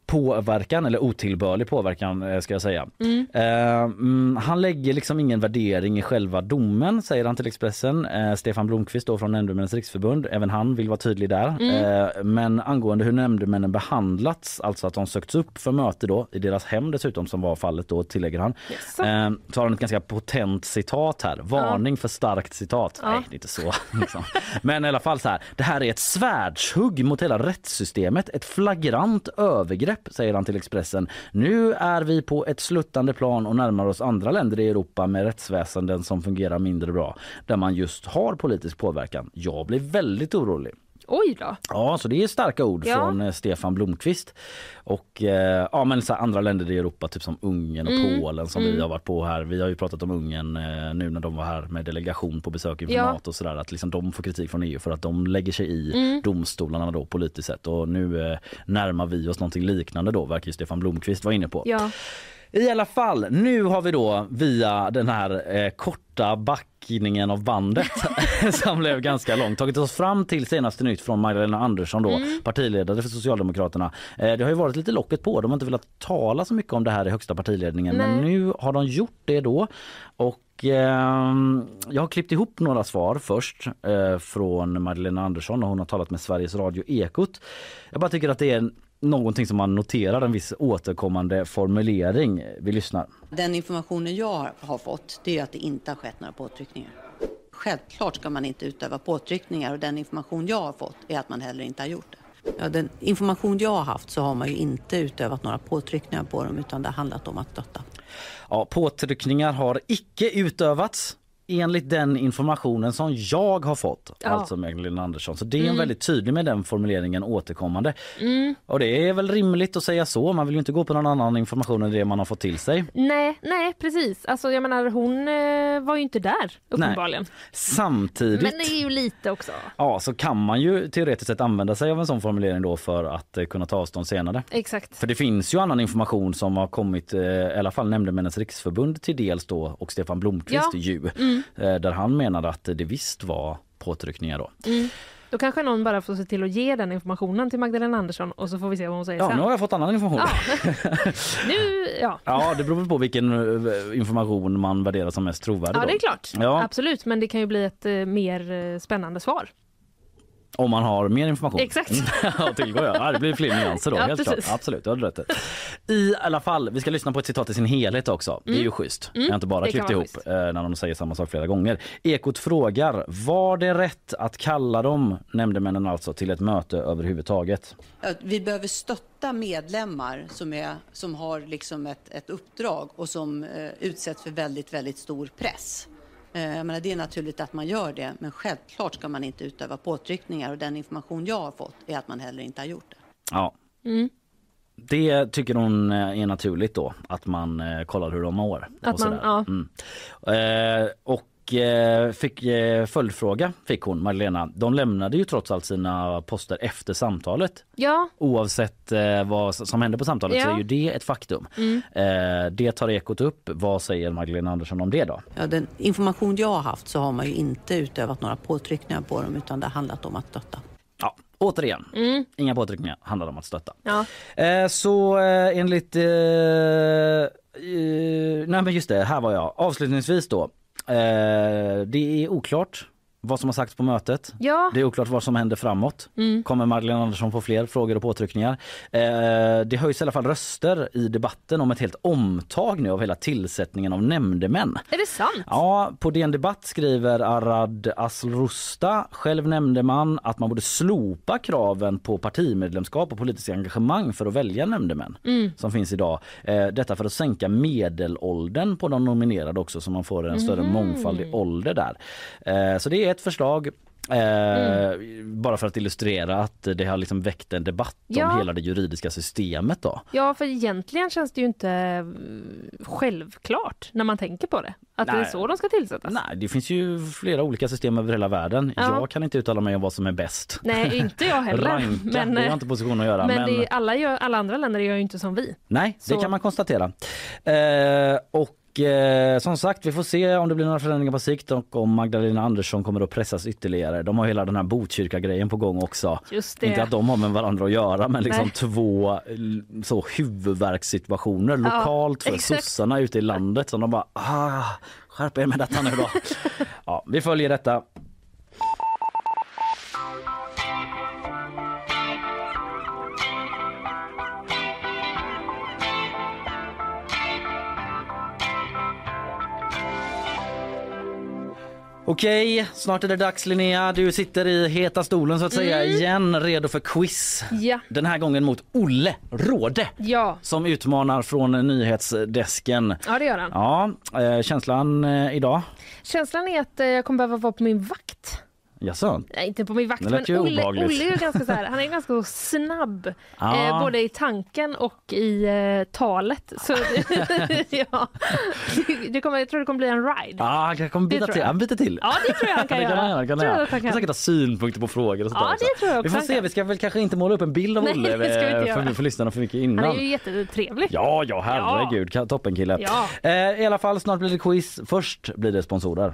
påverkan eller otillbörlig påverkan eh, ska jag säga. Mm. Mm, han lägger liksom ingen värdering i själva domen säger han till Expressen. Eh, Stefan Blomqvist då från Nämndemännens riksförbund, även han vill vara tydlig där. Mm. Eh, men angående hur nämndemännen behandlats, alltså att de sökts upp för möte då i deras hem dessutom som var fallet då tillägger han. Eh, så har han ett ganska potent citat här. Varning för starkt citat. Nej, det är inte så. <laughs> Liksom. Men i alla fall så här. Det här är ett svärdshugg mot hela rättssystemet. Ett flagrant övergrepp säger han till Expressen. Nu är vi på ett sluttande plan och närmar oss andra länder i Europa med rättsväsenden som fungerar mindre bra. Där man just har politisk påverkan. Jag blir väldigt orolig. Oj då. Ja, så det är starka ord Ja. från eh, Stefan Blomqvist. Och eh, ja, men så andra länder i Europa, typ som Ungern och Mm. Polen som vi har varit på här. Vi har ju pratat om Ungern eh, nu när de var här med delegation på besök inför Ja. Och sådär. Att liksom de får kritik från EU för att de lägger sig i Mm. domstolarna då politiskt sett. Och nu eh, närmar vi oss någonting liknande då, verkar Stefan Blomqvist vara inne på. Ja. I alla fall, nu har vi då via den här eh, korta backningen av bandet <laughs> som blev ganska lång tagit oss fram till senaste nytt från Magdalena Andersson då, partiledare för Socialdemokraterna. Eh, det har ju varit lite locket på, de har inte velat tala så mycket om det här i högsta partiledningen men Nej. nu har de gjort det då och ehm, jag har klippt ihop några svar först eh, från Magdalena Andersson och hon har talat med Sveriges Radio Ekot. Jag bara tycker att det är någonting som man noterar en viss återkommande formulering. Vi lyssnar. Den informationen jag har- fått det är att det inte har skett några påtryckningar. Självklart ska man inte utöva påtryckningar och den information jag har fått är att man heller inte har gjort det. Ja, den information jag har haft så har man ju inte utövat några påtryckningar på dem utan det har handlat om att stötta. Ja, påtryckningar har icke utövats enligt den informationen som jag har fått, Ja. alltså Magdalena Andersson. Så det är en väldigt tydlig med den formuleringen återkommande. Och det är väl rimligt att säga så. Man vill ju inte gå på någon annan information än det man har fått till sig. Nej, nej precis. Alltså jag menar hon eh, var ju inte där uppenbarligen. Samtidigt Men det är ju lite också. ja, så kan man ju teoretiskt sett använda sig av en sån formulering då för att eh, kunna ta avstånd senare. Exakt. För det finns ju annan information som har kommit eh, i alla fall Nämndemännens riksförbund till dels då och Stefan Blomqvist Ja. ju. Eh, där han menade att det visst var påtryckningar då. Då kanske någon bara får se till att ge den informationen till Magdalena Andersson och så får vi se vad hon säger Ja, sen. nu har jag fått annan information. Ja. <laughs> nu, ja. Ja, det beror på vilken eh, information man värderar som mest trovärdig. Ja, då. det är klart. Ja. Absolut, men det kan ju bli ett eh, mer spännande svar. Om man har mer information. Exakt. <laughs> att tillgå, ja. det blir fler nyanser då. Ja, helt precis. klart. Absolut, du har rätt. I alla fall, vi ska lyssna på ett citat i sin helhet också. Det är ju schysst. Jag har inte bara Mm. det klippt ihop schysst. eh, när de säger samma sak flera gånger. Ekot frågar, var det rätt att kalla dem, nämndemännen alltså, till ett möte överhuvudtaget? Vi behöver stötta medlemmar som, är, som har liksom ett, ett uppdrag och som eh, utsätts för väldigt, väldigt stor press. Eh, jag menar, det är naturligt att man gör det, men självklart ska man inte utöva påtryckningar och den information jag har fått är att man heller inte har gjort det. Ja. Mm. Det tycker hon eh, är naturligt då, att man eh, kollar hur de mår. Att och man- ja. mm. eh, och fick eh, följdfråga fick hon, Magdalena. De lämnade ju trots allt sina poster efter samtalet. Ja, Oavsett eh, vad som hände på samtalet så Ja. Mm. är ju det ett faktum. Eh, det tar Ekot upp. Vad säger Magdalena Andersson om det då? Ja, den information jag har haft så har man ju inte utövat några påtryckningar på dem utan det har handlat om att stötta. Ja, återigen, inga påtryckningar, handlar om att stötta. ja. Eh, så eh, enligt... Eh, eh, nej men just det, här var jag. Avslutningsvis då. Eh, det är oklart vad som har sagts på mötet. Ja. Det är oklart vad som händer framåt. Mm. Kommer Magdalena Andersson få fler frågor och påtryckningar? Eh, det höjs i alla fall röster i debatten om ett helt omtag nu av hela tillsättningen av nämndemän. Är det sant? Ja, på DN Debatt skriver Arad Aslusta, själv nämndeman, att man borde slopa kraven på partimedlemskap och politiskt engagemang för att välja nämndemän Mm. som finns idag. Eh, detta för att sänka medelåldern på de nominerade också så man får en större Mhm. mångfald i ålder där. Eh, så det är ett förslag. Eh, Bara för att illustrera att det har liksom väckt en debatt Ja. om hela det juridiska systemet då. Ja, för egentligen känns det ju inte eh, självklart när man tänker på det. Att det är Nej. så de ska tillsättas. Nej, det finns ju flera olika system över hela världen. Ja. Jag kan inte uttala mig om vad som är bäst. Nej, inte jag heller. <laughs> Ranka, Men, det har inte position att göra. men, Men, det alla, gör, alla andra länder gör ju inte som vi. nej, så- det kan man konstatera. Eh, och eh, som sagt, vi får se om det blir några förändringar på sikt och om Magdalena Andersson kommer att pressas ytterligare. De har hela den här Botkyrka-grejen på gång också. Inte att de har med varandra att göra men liksom Nej. två eh, så huvudvärkssituationer lokalt för exakt. sossarna ute i landet som de bara ah, skärp er med detta nu då. <laughs> ja, vi följer detta. Okej, snart är det dags Linnea. Du sitter i heta stolen så att säga Mm. igen, redo för quiz. Ja. Den här gången mot Olle Råde Ja. som utmanar från nyhetsdesken. ja, det gör han. Ja, eh, känslan eh, idag? Känslan är att eh, jag kommer behöva vara på min vakt. Jaså? Nej, inte på min vakt, men Olle, obehagligt. Olle <laughs> är ganska så här, han är ganska snabb. Ja. Eh, både i tanken och i eh, talet. Så <laughs> ja, det kommer, jag tror det kommer bli en ride. Ja, han kan kommer tror till. jag. Han biter till. Ja, det tror jag han <laughs> kan kan göra. han. Kan han jag göra. han Han kan. säkert ha synpunkter på frågor och sånt Ja, där det tror jag Vi får han se, kan. vi ska väl kanske inte måla upp en bild av Nej, Olle för, för lyssnarna för mycket Han innan. är ju jättetrevlig. Ja, ja herregud, ja. toppenkille. Ja. Eh, I alla fall, snart blir det quiz. Först blir det sponsorer.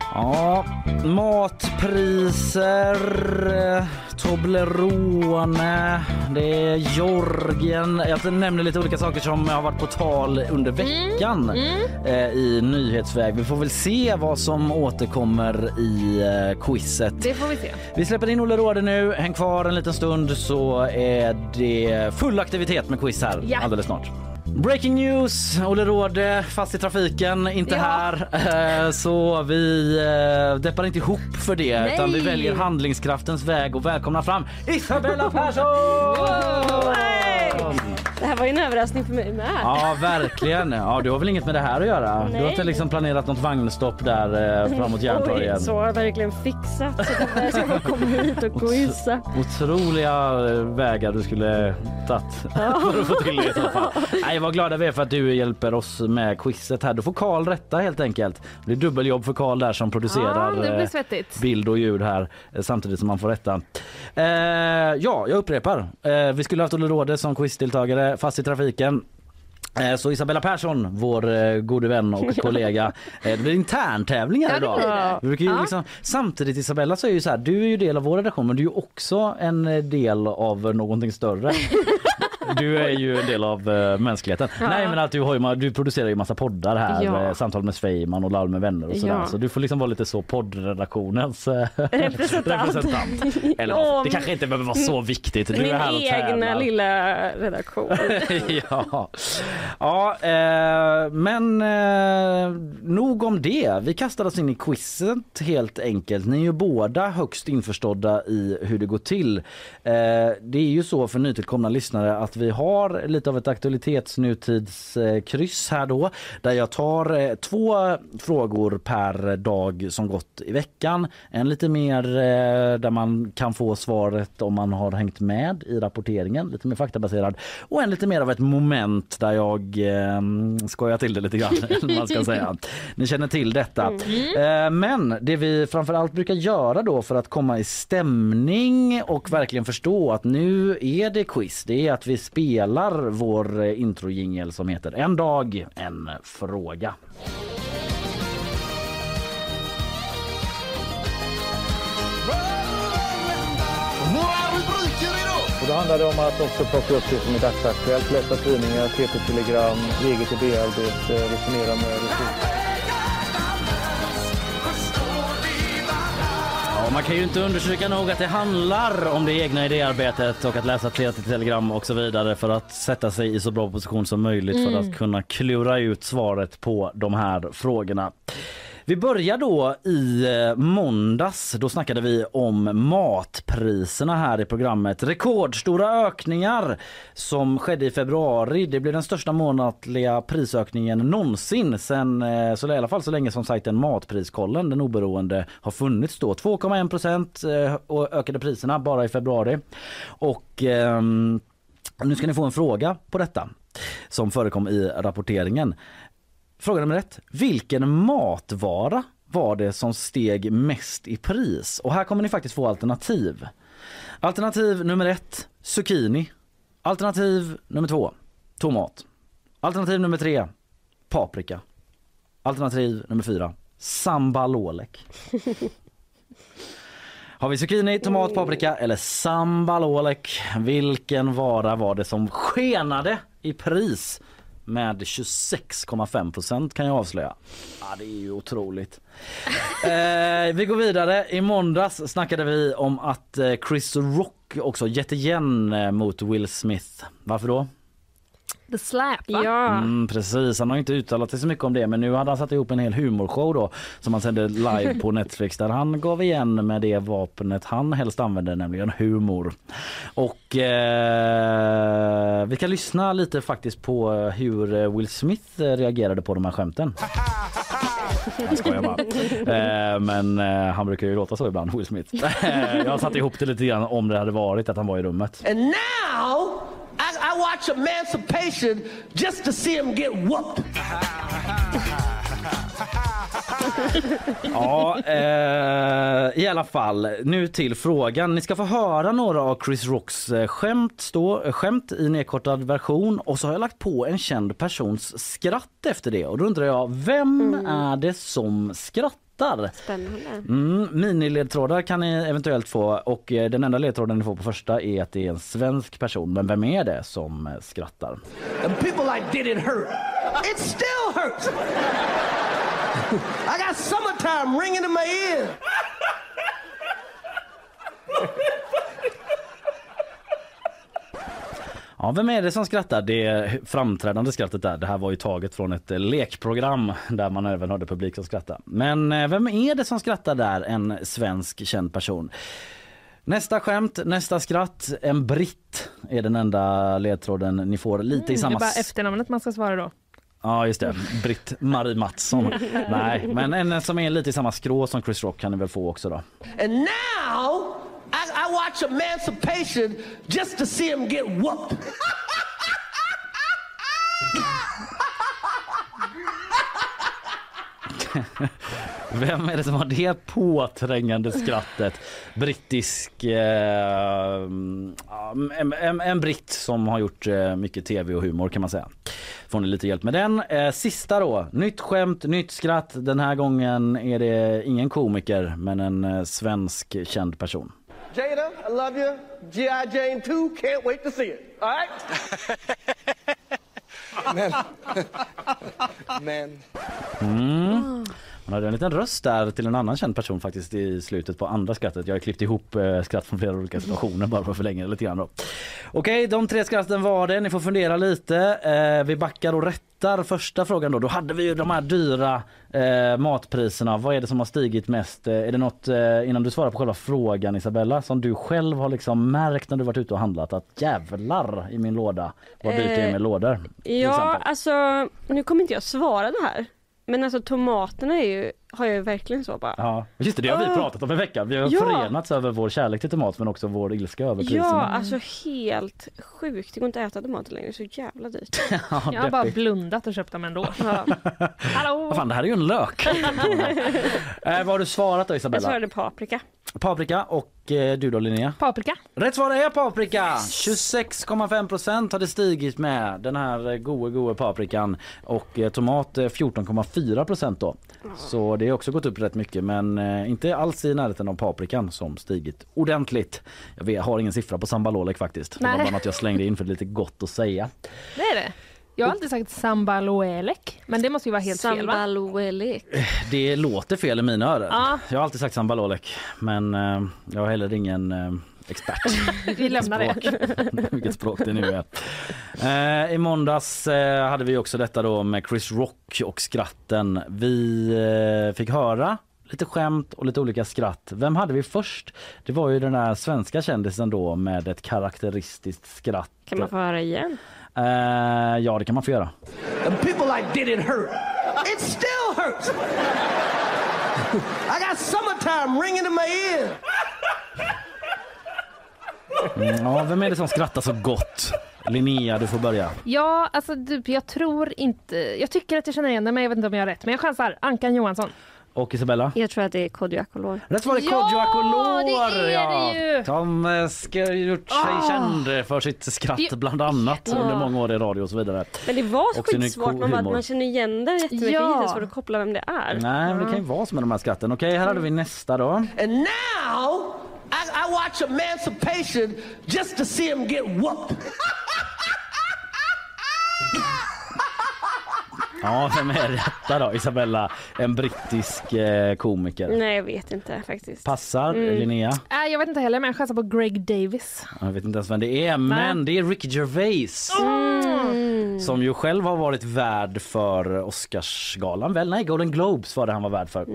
Ja, matpriser, eh, Toblerone, det är Jorgen. Jag nämner lite olika saker som har varit på tal under veckan eh, i nyhetsväg. Vi får väl se vad som återkommer i eh, quizet. Det får vi se. Vi släpper in Olle Råde nu. Häng kvar en liten stund så är det full aktivitet med quiz här Ja. alldeles snart. Breaking news! Olle Råde fast i trafiken, inte Ja. här. Eh, Så vi eh, deppar inte ihop för det Nej. utan vi väljer handlingskraftens väg och välkomnar fram Isabella Persson! Det här var ju en överraskning för mig med. Ja, verkligen. Ja, du har väl inget med det här att göra? Du har Nej. inte liksom planerat något vagnstopp där eh, framåt Järntorget? Oj, <laughs> så har jag verkligen fixat så att jag ska komma hit och quizza. Otroliga eh, vägar du skulle tagit <laughs> för att få till det i så fall. Nej, vad glada vi är för att du hjälper oss med quizet här. Då får Karl rätta helt enkelt. Det blir dubbeljobb för Karl där som producerar Ja, det blir eh, bild och ljud här eh, samtidigt som man får rätta. Eh, ja, jag upprepar. Eh, vi skulle haft Olle Råde som quizdeltagare fast i trafiken. Eh, Så Isabella Persson, vår eh, gode vän och <laughs> kollega, eh, det blir interntävlingar Ja, det idag. blir det. Vi brukar ju Ja. liksom, samtidigt Isabella så är ju så här, du är ju del av vår redaktion men du är ju också en del av någonting större. <laughs> Du är ju en del av uh, mänskligheten. Nej men att du, har ju, du producerar ju massa poddar här, Ja. eh, samtal med Svejman och Larm med vänner och sådär. Ja. Så du får liksom vara lite så poddredaktionens eh, <laughs> Representant. representant. Eller Om- det kanske inte behöver vara så viktigt. Du Min är här och egna tävlar. lilla redaktion. <laughs> ja, ja eh, men eh, nog om det. Vi kastar oss in i quizet helt enkelt. Ni är ju båda högst införstådda i hur det går till. Eh, det är ju så för nytillkomna lyssnare att vi har lite av ett aktualitetsnutidskryss här då där jag tar eh, två frågor per dag som gått i veckan. En lite mer eh, där man kan få svaret om man har hängt med i rapporteringen, lite mer faktabaserad och en lite mer av ett moment där jag eh, skojar till det lite grann. <laughs> man ska säga. Ni känner till detta. Eh, men det vi framförallt brukar göra då för att komma i stämning och verkligen förstå att nu är det quiz. Det är att vi spelar vår eh, introjingel som heter En dag, en fråga. Och då handlar det om att också plocka upp det som är dagsaktuellt, läsa tidningar, TT-telegram, eget idéarbete, eh, resonera med resurser. Ja, man kan ju inte undersöka nog att det handlar om det egna idéarbetet och att läsa TT-telegram och så vidare för att sätta sig i så bra position som möjligt för att kunna klura ut svaret på de här frågorna. Vi börjar då i eh, måndags. Då snackade vi om matpriserna här i programmet. Rekordstora ökningar som skedde i februari. Det blev den största månatliga prisökningen någonsin sen eh, så i alla fall så länge som sajten Matpriskollen, den oberoende, har funnits då. 2,1 procent eh, ökade priserna bara i februari. Och ehm, nu ska ni få en fråga på detta som förekom i rapporteringen. Fråga nummer ett. Vilken matvara var det som steg mest i pris? Och här kommer ni faktiskt få alternativ. Alternativ nummer ett, zucchini. Alternativ nummer två, tomat. Alternativ nummer tre, paprika. Alternativ nummer fyra, sambalolek. <laughs> Har vi zucchini, tomat, paprika eller sambalolek? Vilken vara var det som skenade i pris med 26,5 procent kan jag avslöja. Ja, det är ju otroligt. <laughs> eh, vi går vidare. I måndags snackade vi om att eh, Chris Rock också gett igen eh, mot Will Smith. Varför då? The Slap va? Ja. Mm, precis, han har inte uttalat sig så mycket om det men nu hade han satt ihop en hel humorshow då som han sände live på <laughs> Netflix där han gav igen med det vapnet han helst använder nämligen humor. Och eh, vi kan lyssna lite faktiskt på hur eh, Will Smith eh, reagerade på de här skämten. <laughs> Jag skojar bara. Eh, men eh, han brukar ju låta så ibland, Will Smith. <laughs> Eh, Jag har satt ihop det lite grann om det hade varit att han var i rummet. And now I, watch Emancipation just to see him get whooped. <laughs> Ja, eh, i alla fall. Nu till frågan. Ni ska få höra några av Chris Rocks eh, skämt, stå, eh, skämt i nedkortad version och så har jag lagt på en känd persons skratt efter det. Och då undrar jag, vem är det som skrattar? Spännande. Mm, miniledtrådar kan ni eventuellt få och eh, den enda ledtråden ni får på första är att det är en svensk person. Men vem är det som eh, skrattar? And people like, did it hurt? It still hurts. I got summertime ringing in my ear. Ja, vem är det som skrattar? Det framträdande skrattet där. Det här var ju taget från ett eh, lekprogram där man även hade publik som skrattade. Men eh, vem är det som skrattar där? En svensk känd person. Nästa skämt, nästa skratt. En britt är den enda ledtråden ni får. Lite i Mm, Det är samma... bara efternamnet man ska svara då. Ja just det, Britt-Marie Mattsson. <laughs> Nej, men en som är lite i samma skrå som Chris Rock kan ni väl få också då. And now i, I watch Emancipation just to see him get whooped. <laughs> Vem är det som har det påträngande skrattet? Brittisk... Eh, mm, en, en, en britt som har gjort eh, mycket tv och humor kan man säga. Får ni lite hjälp med den. Eh, sista då. Nytt skämt, nytt skratt. Den här gången är det ingen komiker men en eh, svensk känd person. Jada, I love you. G.I. Jane 2, can't wait to see it. All right? Men <laughs> Man <laughs> hmm? Hmm. Hade en liten röst där till en annan känd person faktiskt i slutet på andra skrattet. Jag har klippt ihop eh, skratt från flera olika situationer bara för att förlänga lite grann då. Okej, de tre skratten var det. Ni får fundera lite. Eh, vi backar och rättar första frågan då. Då hade vi ju de här dyra eh, matpriserna. Vad är det som har stigit mest? Är det något, innan du svarar på själva frågan Isabella, som du själv har liksom märkt när du varit ute och handlat att jävlar i min låda vad dyrt det är med lådor? Ja, alltså nu kommer inte jag svara det här. Men alltså tomaterna är ju, har jag verkligen så bara. Ja, just det, det har vi Ah. pratat om i veckan. Vi har Ja. förenats över vår kärlek till tomat men också vår ilska över priserna. Ja, alltså helt sjukt. Det går inte att äta tomater längre, så jävla dyrt. <laughs> Ja, Jag har bara blundat och köpt dem ändå. Ja. <laughs> Hallå! Vad fan, det här är ju en lök. <laughs> eh, vad har du svarat då Jag Isabella? svarade paprika. Paprika och eh, du då Linnea? Paprika. Rätt svar är paprika! 26,5 procent har det stigit med den här eh, goe goe paprikan och eh, tomat eh, 14,4 procent då. Så det har också gått upp rätt mycket men eh, inte alls i närheten av paprikan som stigit ordentligt. Jag vet, har ingen siffra på sambalolek faktiskt. Det var Nej. bara något jag slängde in för det är lite gott att säga. Det är det. Jag har alltid sagt sambaloelek, men det måste ju vara helt fel va? Sambaluelek. Det låter fel i mina öron. Ja. Jag har alltid sagt sambalolek men eh, jag har heller ingen eh, expert. <laughs> Vi lämnar det. språk. <laughs> Vilket språk det nu är. Eh, I måndags eh, hade vi också detta då med Chris Rock och skratten. Vi eh, fick höra lite skämt och lite olika skratt. Vem hade vi först? Det var ju den där svenska kändisen då med ett karaktäristiskt skratt. Kan man få höra igen? Eh, ja, det kan man få göra. And people like, did it hurt? It still hurts. <laughs> I got summertime ringing in my ear. Mm, ja, vem är det som skrattar så gott? Linnea, du får börja. Ja, alltså typ, jag tror inte... Jag tycker att jag känner igen det, men jag vet inte om jag har rätt. Men jag chansar. Ankan Johansson. Och Isabella? Jag tror att det är Kodjo Akolor. Rätt svar är Ja, Kodjo Akolor! det är det ju! Som eh, ska gjort sig Ah. känd för sitt skratt Det- bland annat Ja. under många år i radio och så vidare. Men det var skitsvårt. Man, man känner igen det jättemycket. Ja. Det är inte svårt att koppla vem det är. Nej, men det kan ju vara som med de här skratten. Okej, här hade vi nästa då. And now I, I watch Emancipation just to see him get whooped. <laughs> Ja, vem är detta då? Isabella, en brittisk eh, komiker. Nej, jag vet inte faktiskt. Passar Linnea? Äh, jag vet inte heller, men jag chansar på Greg Davis. Jag vet inte ens vem det är, men det är Ricky Gervais. Som ju själv har varit värd för Oscarsgalan väl? Nej, Golden Globes var det han var värd för.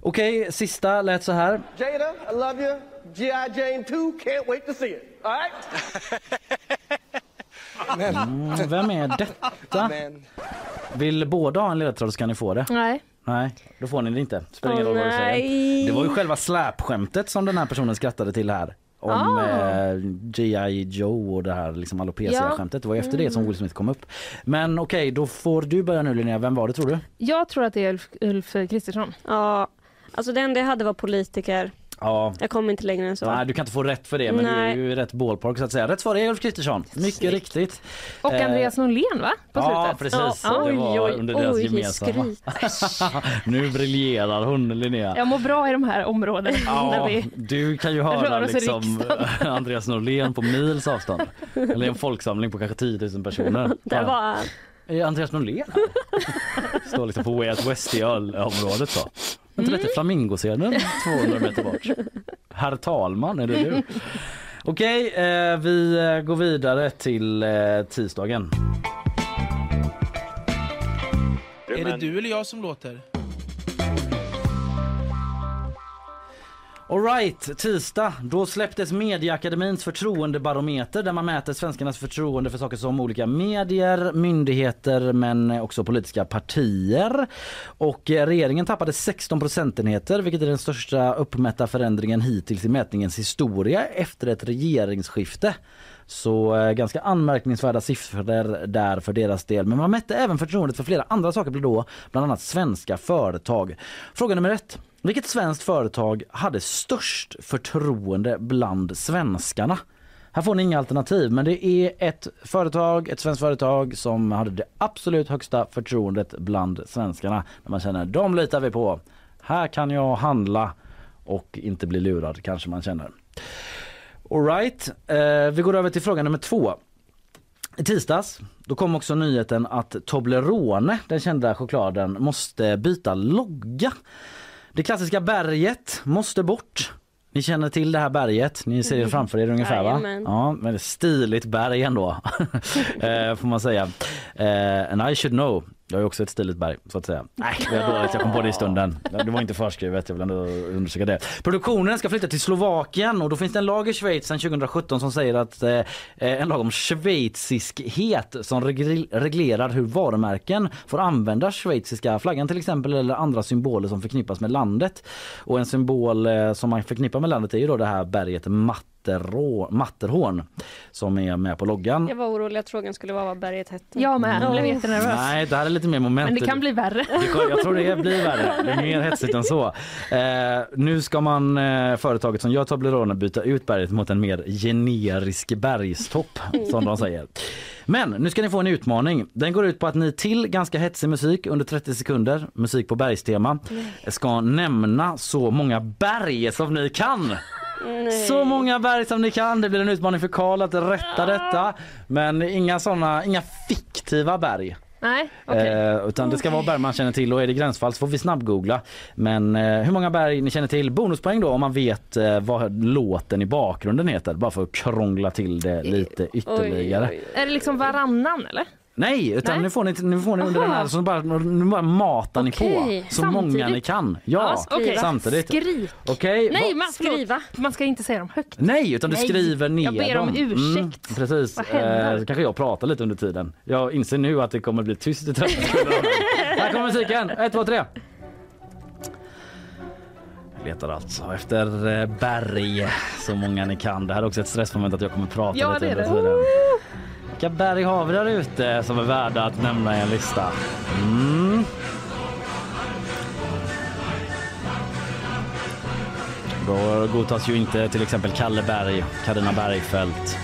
Okej, sista lät så här. Jada, I love you. G.I. Jane 2, can't wait to see it. All right? <laughs> Mm, vem är detta? <laughs> Vill båda ha en ledtråd så kan ni få det. Nej. Nej, då får ni det inte. Spelar ingen roll vad du säger. Det var ju själva släpskämtet som den här personen skrattade till här. Om Ah. eh, G.I. Joe och det här liksom alopecia-skämtet. Det var ju efter det som Will Smith kom upp. Men okej, då får du börja nu Linnea. Vem var det tror du? Jag tror att det är Ulf, Ulf Kristersson. Ja, alltså det enda jag hade var politiker. Ja, Jag kom inte längre än så. Nej, du kan inte få rätt för det men Nej. du är ju rätt ballpark så att säga. Rätt svar är Ulf Kristersson. Mycket Snyggt. riktigt. Och Eh, Andreas Norlén va? På Ja, slutet. precis. Ja. Det Oj, var oj, under deras oj, gemensamma. <laughs> nu briljerar hon Linnea. Jag mår bra i de här områdena. När Ja, vi... du kan ju höra liksom. <laughs> Andreas Norlén på mils avstånd. Eller en folksamling på kanske 10 000 personer. <laughs> Där var han. Är Andreas Norlén här? Står liksom på Way Out West i ölområdet så. Är inte detta flamingoscenen 200 <laughs> meter bort? Herr talman, är det du? Okej, eh, vi går vidare till eh, tisdagen. Är det du eller jag som låter? Alright, tisdag. Då släpptes Medieakademins förtroendebarometer där man mäter svenskarnas förtroende för saker som olika medier, myndigheter men också politiska partier. Och eh, regeringen tappade 16 procentenheter vilket är den största uppmätta förändringen hittills i mätningens historia efter ett regeringsskifte. Så eh, ganska anmärkningsvärda siffror där för deras del. Men man mätte även förtroendet för flera andra saker då, bland annat svenska företag. Fråga nummer ett. Vilket svenskt företag hade störst förtroende bland svenskarna? Här får ni inga alternativ men det är ett företag, ett svenskt företag som hade det absolut högsta förtroendet bland svenskarna. När man känner de litar vi på. Här kan jag handla och inte bli lurad kanske man känner. Alright, eh, vi går över till fråga nummer två. I tisdags då kom också nyheten att Toblerone, den kända chokladen, måste byta logga. Det klassiska berget måste bort. Ni känner till det här berget, ni ser det framför er ungefär va? Jajamän. Ja, men stiligt berg ändå <laughs> eh, får man säga. Eh, and I should know. Jag är också ett stiligt berg så att säga. Nej, det dåligt. Jag kom på det i stunden. Det var inte förskrivet. Jag vill ändå undersöka det. Produktionen ska flytta till Slovakien och då finns det en lag i Schweiz sedan 2017 som säger att eh, en lag om schweiziskhet som regl- reglerar hur varumärken får använda schweiziska flaggan till exempel eller andra symboler som förknippas med landet. Och en symbol eh, som man förknippar med landet är ju då det här berget Matt Matterå, Matterhorn som är med på loggan. Jag var orolig att frågan skulle vara vad berget hette. Jag med, jag blev jättenervös. Nej, det här är lite mer moment. Men det kan bli värre. Jag tror det blir värre. Det är mer hetsigt än så. Eh, nu ska man, eh, företaget som gör Toblerone byta ut berget mot en mer generisk bergstopp som de säger. Men nu ska ni få en utmaning. Den går ut på att ni till ganska hetsig musik under 30 sekunder, musik på bergstema, ska nämna så många berg som ni kan. Så många berg som ni kan. Det blir en utmaning för Karl att rätta detta. Men inga såna, inga fiktiva berg. Nej, okej. Eh, utan det ska vara berg man känner till och är det gränsfall så får vi snabbgoogla. Men eh, hur många berg ni känner till. Bonuspoäng då om man vet eh, vad låten i bakgrunden heter. Bara för att krångla till det lite ytterligare. Oj, oj, Är det liksom varannan eller? Nej, utan Nej. nu får ni, nu får ni under Aha. den här så bara, nu bara matar ni på så många samtidigt. ni kan. Ja, Ja, okej. samtidigt. Skrik. Okej. Nej, va- man. Skriva. man ska inte säga dem högt. Nej, utan du Nej, skriver ner jag ber om dem. ursäkt. Mm, precis. Vad händer? Eh, kanske jag pratar lite under tiden. Jag inser nu att det kommer bli tyst i 30 sekunder. Här kommer musiken. Ett, två, tre. Letar alltså efter eh, berg, så många ni kan. Det här är också ett stressmoment att jag kommer prata Ja, lite det är under det. tiden. Vilka berg har vi där ute som är värda att nämna i en lista? Mm. Då godtas ju inte till exempel Kalle Berg, Carina Bergfeldt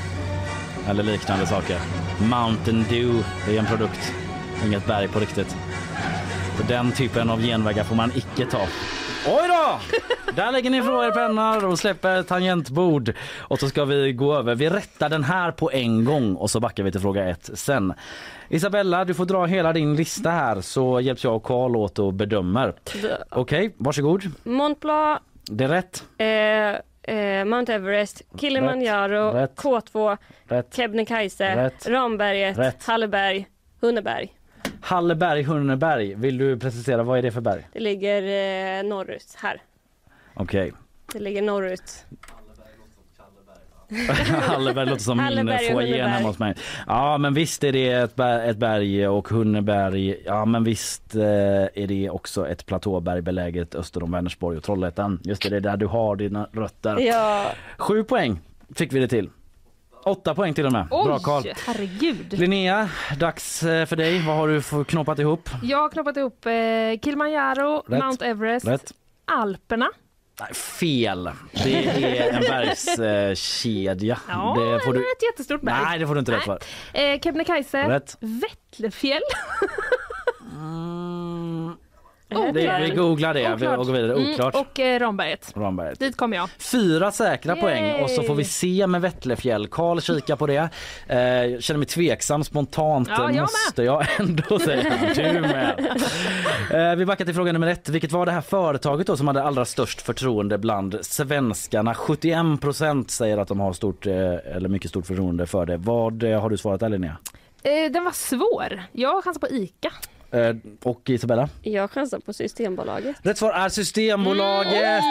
eller liknande saker. Mountain Dew, är en produkt, inget berg på riktigt. Så den typen av genvägar får man icke ta. Oj då! Där lägger ni ifrån er pennor och släpper tangentbord. Och så ska vi gå över. Vi rättar den här på en gång och så backar vi till fråga ett sen. Isabella, du får dra hela din lista här så hjälps jag och Karl åt och bedömer. Okej, varsågod. Mont Blanc, Det är rätt. eh, eh, Mount Everest, Kilimanjaro, Rätt. K2, Rätt. Kebnekaise. Ramberget, Rätt. Halleberg, Hunneberg. Halleberg, Hunneberg. Vill du precisera vad är det för berg? Det ligger eh, norrut här. Okej. Det ligger norrut. <laughs> Halleberg låter som min Halleberg och foajén Hunneberg. hemma hos mig. Ja men visst är det ett, berg, ett berg och Hunneberg. Ja men visst eh, är det också ett platåberg beläget öster om Vänersborg och Trollhättan. Just det, det är där du har dina rötter. Ja, Sju poäng fick vi det till. Åtta poäng till och med. Bra Karl. Oj, herregud. Linnea, dags eh, för dig. Vad har du knoppat ihop? Jag har knoppat ihop eh, Kilimanjaro, Rätt. Mount Everest, Rätt? Alperna. Nej, fel. Det är en <laughs> bergskedja. Ja, det får du... ett jättestort berg. Nej, det får du inte rätt för. Eh, Kebnekaise, Rätt. Vättlefjäll. <laughs> Det, vi googlar det Oklart. och går vidare. Oklart. Mm, och eh, Ramberget. Ramberget. Dit kommer jag. Fyra säkra Yay! poäng och så får vi se med Vättlefjäll. Karl kika på det. Eh, känner mig tveksam spontant. Ja, jag med. måste jag ändå <laughs> säga. Du med. Eh, vi backar till fråga nummer ett. Vilket var det här företaget då som hade allra störst förtroende bland svenskarna? 71 procent säger att de har stort eh, eller mycket stort förtroende för det. Vad eh, har du svarat där Linnea? Eh, den var svår. Jag chansar på ICA. Eh, och Isabella? jag chansar på Systembolaget. Rätt svar är Systembolaget.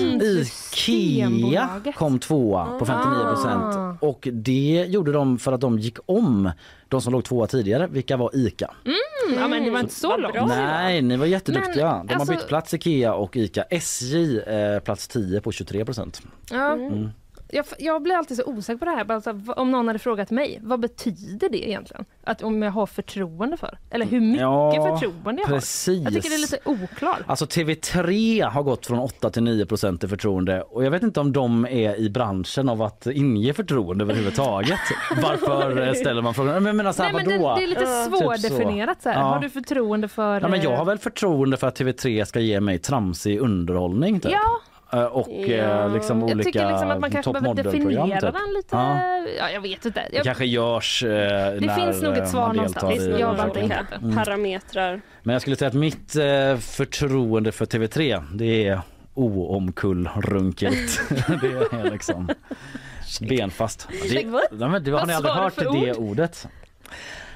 Mm, Ikea kom tvåa på 59 procent. Ah. Och det gjorde de för att de gick om de som låg tvåa tidigare. Vilka var Ica? Mm, ja, men det var inte så vad långt. Nej, ni var jätteduktiga. Men, de har alltså- bytt plats Ikea och Ica. SJ eh, plats 10 på 23 procent. Ja. Mm. Jag, jag blir alltid så osäker på det här. Bara så här, om någon hade frågat mig, vad betyder det egentligen? Att om jag har förtroende för? Eller hur mycket Ja, förtroende jag precis. har? Jag tycker det är lite oklart. Alltså TV3 har gått från 8 till 9 procent i förtroende och jag vet inte om de är i branschen av att inge förtroende överhuvudtaget. <laughs> Varför eh, ställer man frågan? Men jag menar så här, Nej, men det, det är lite svårdefinierat. Så här. Ja. Har du förtroende för... Ja, men jag eh, har väl förtroende för att TV3 ska ge mig tramsig underhållning typ. Ja, Och Ja. eh, liksom jag olika tycker liksom att man kanske behöver definiera typ. den lite. Ja. Ja. jag vet inte. Det Jag, kanske görs eh, det när finns nog ett eh, svar någonstans. Det i- Jag inte. Mm. parametrar. Men jag skulle säga att mitt eh, förtroende för TV3 det är oomkullrunkeligt. <laughs> det är liksom benfast. Det, men du, har ni aldrig hört det ord? ordet?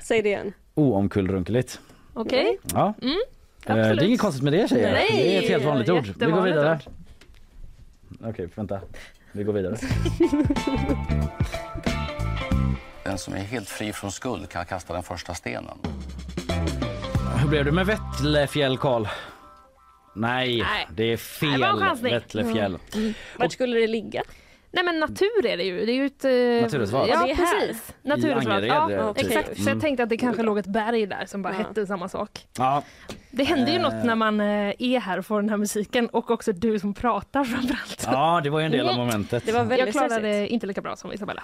Säg det igen. Oomkullrunkeligt. Okej. Ja. Mm, Eh, det är inget konstigt med det tjejer. Nej, det är ett helt vanligt ord. Vi går vidare. ord. Okej, vänta. Vi går vidare. <laughs> Den som är helt fri från skuld kan kasta den första stenen. Hur blev det med Vättlefjäll, Karl? Nej, Nej. det är fel. chansning. Vättlefjäll. Vart skulle det ligga? Nej men natur är det ju. Det är ju ett... eh, Naturreservat. Ja, Det är här. precis. Naturreservat. Angered, Ja, eh, typ. exakt. Så Mm. jag tänkte att det kanske låg ett berg där som bara Ja. hette samma sak. Ja, Det händer ju Eh. något när man eh, är här och får den här musiken och också du som pratar framförallt. ja, det var ju en del av <laughs> momentet. Det var väldigt Jag klarade stressigt. det inte lika bra som Isabella.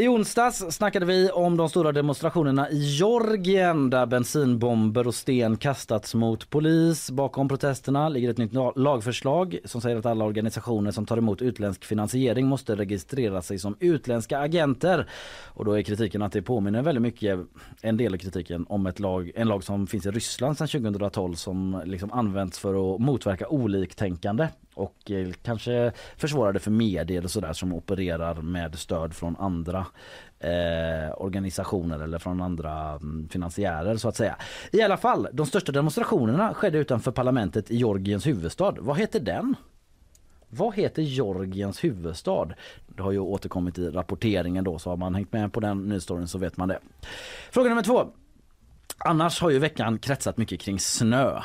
I onsdags snackade vi om de stora demonstrationerna i Georgien där bensinbomber och sten kastats mot polis. Bakom protesterna ligger ett nytt lagförslag som säger att alla organisationer som tar emot utländsk finansiering måste registrera sig som utländska agenter. Och då är kritiken att det påminner väldigt mycket, en del av kritiken, om ett lag, en lag som finns i Ryssland sedan 2012 som liksom används för att motverka oliktänkande och eh, kanske försvårar det för medier och sådär som opererar med stöd från andra eh, organisationer eller från andra mm, finansiärer så att säga. I alla fall, de största demonstrationerna skedde utanför parlamentet i Georgiens huvudstad. Vad heter den? Vad heter Georgiens huvudstad? Det har ju återkommit i rapporteringen då så har man hängt med på den nyhetsstoryn så vet man det. Fråga nummer två. Annars har ju veckan kretsat mycket kring snö.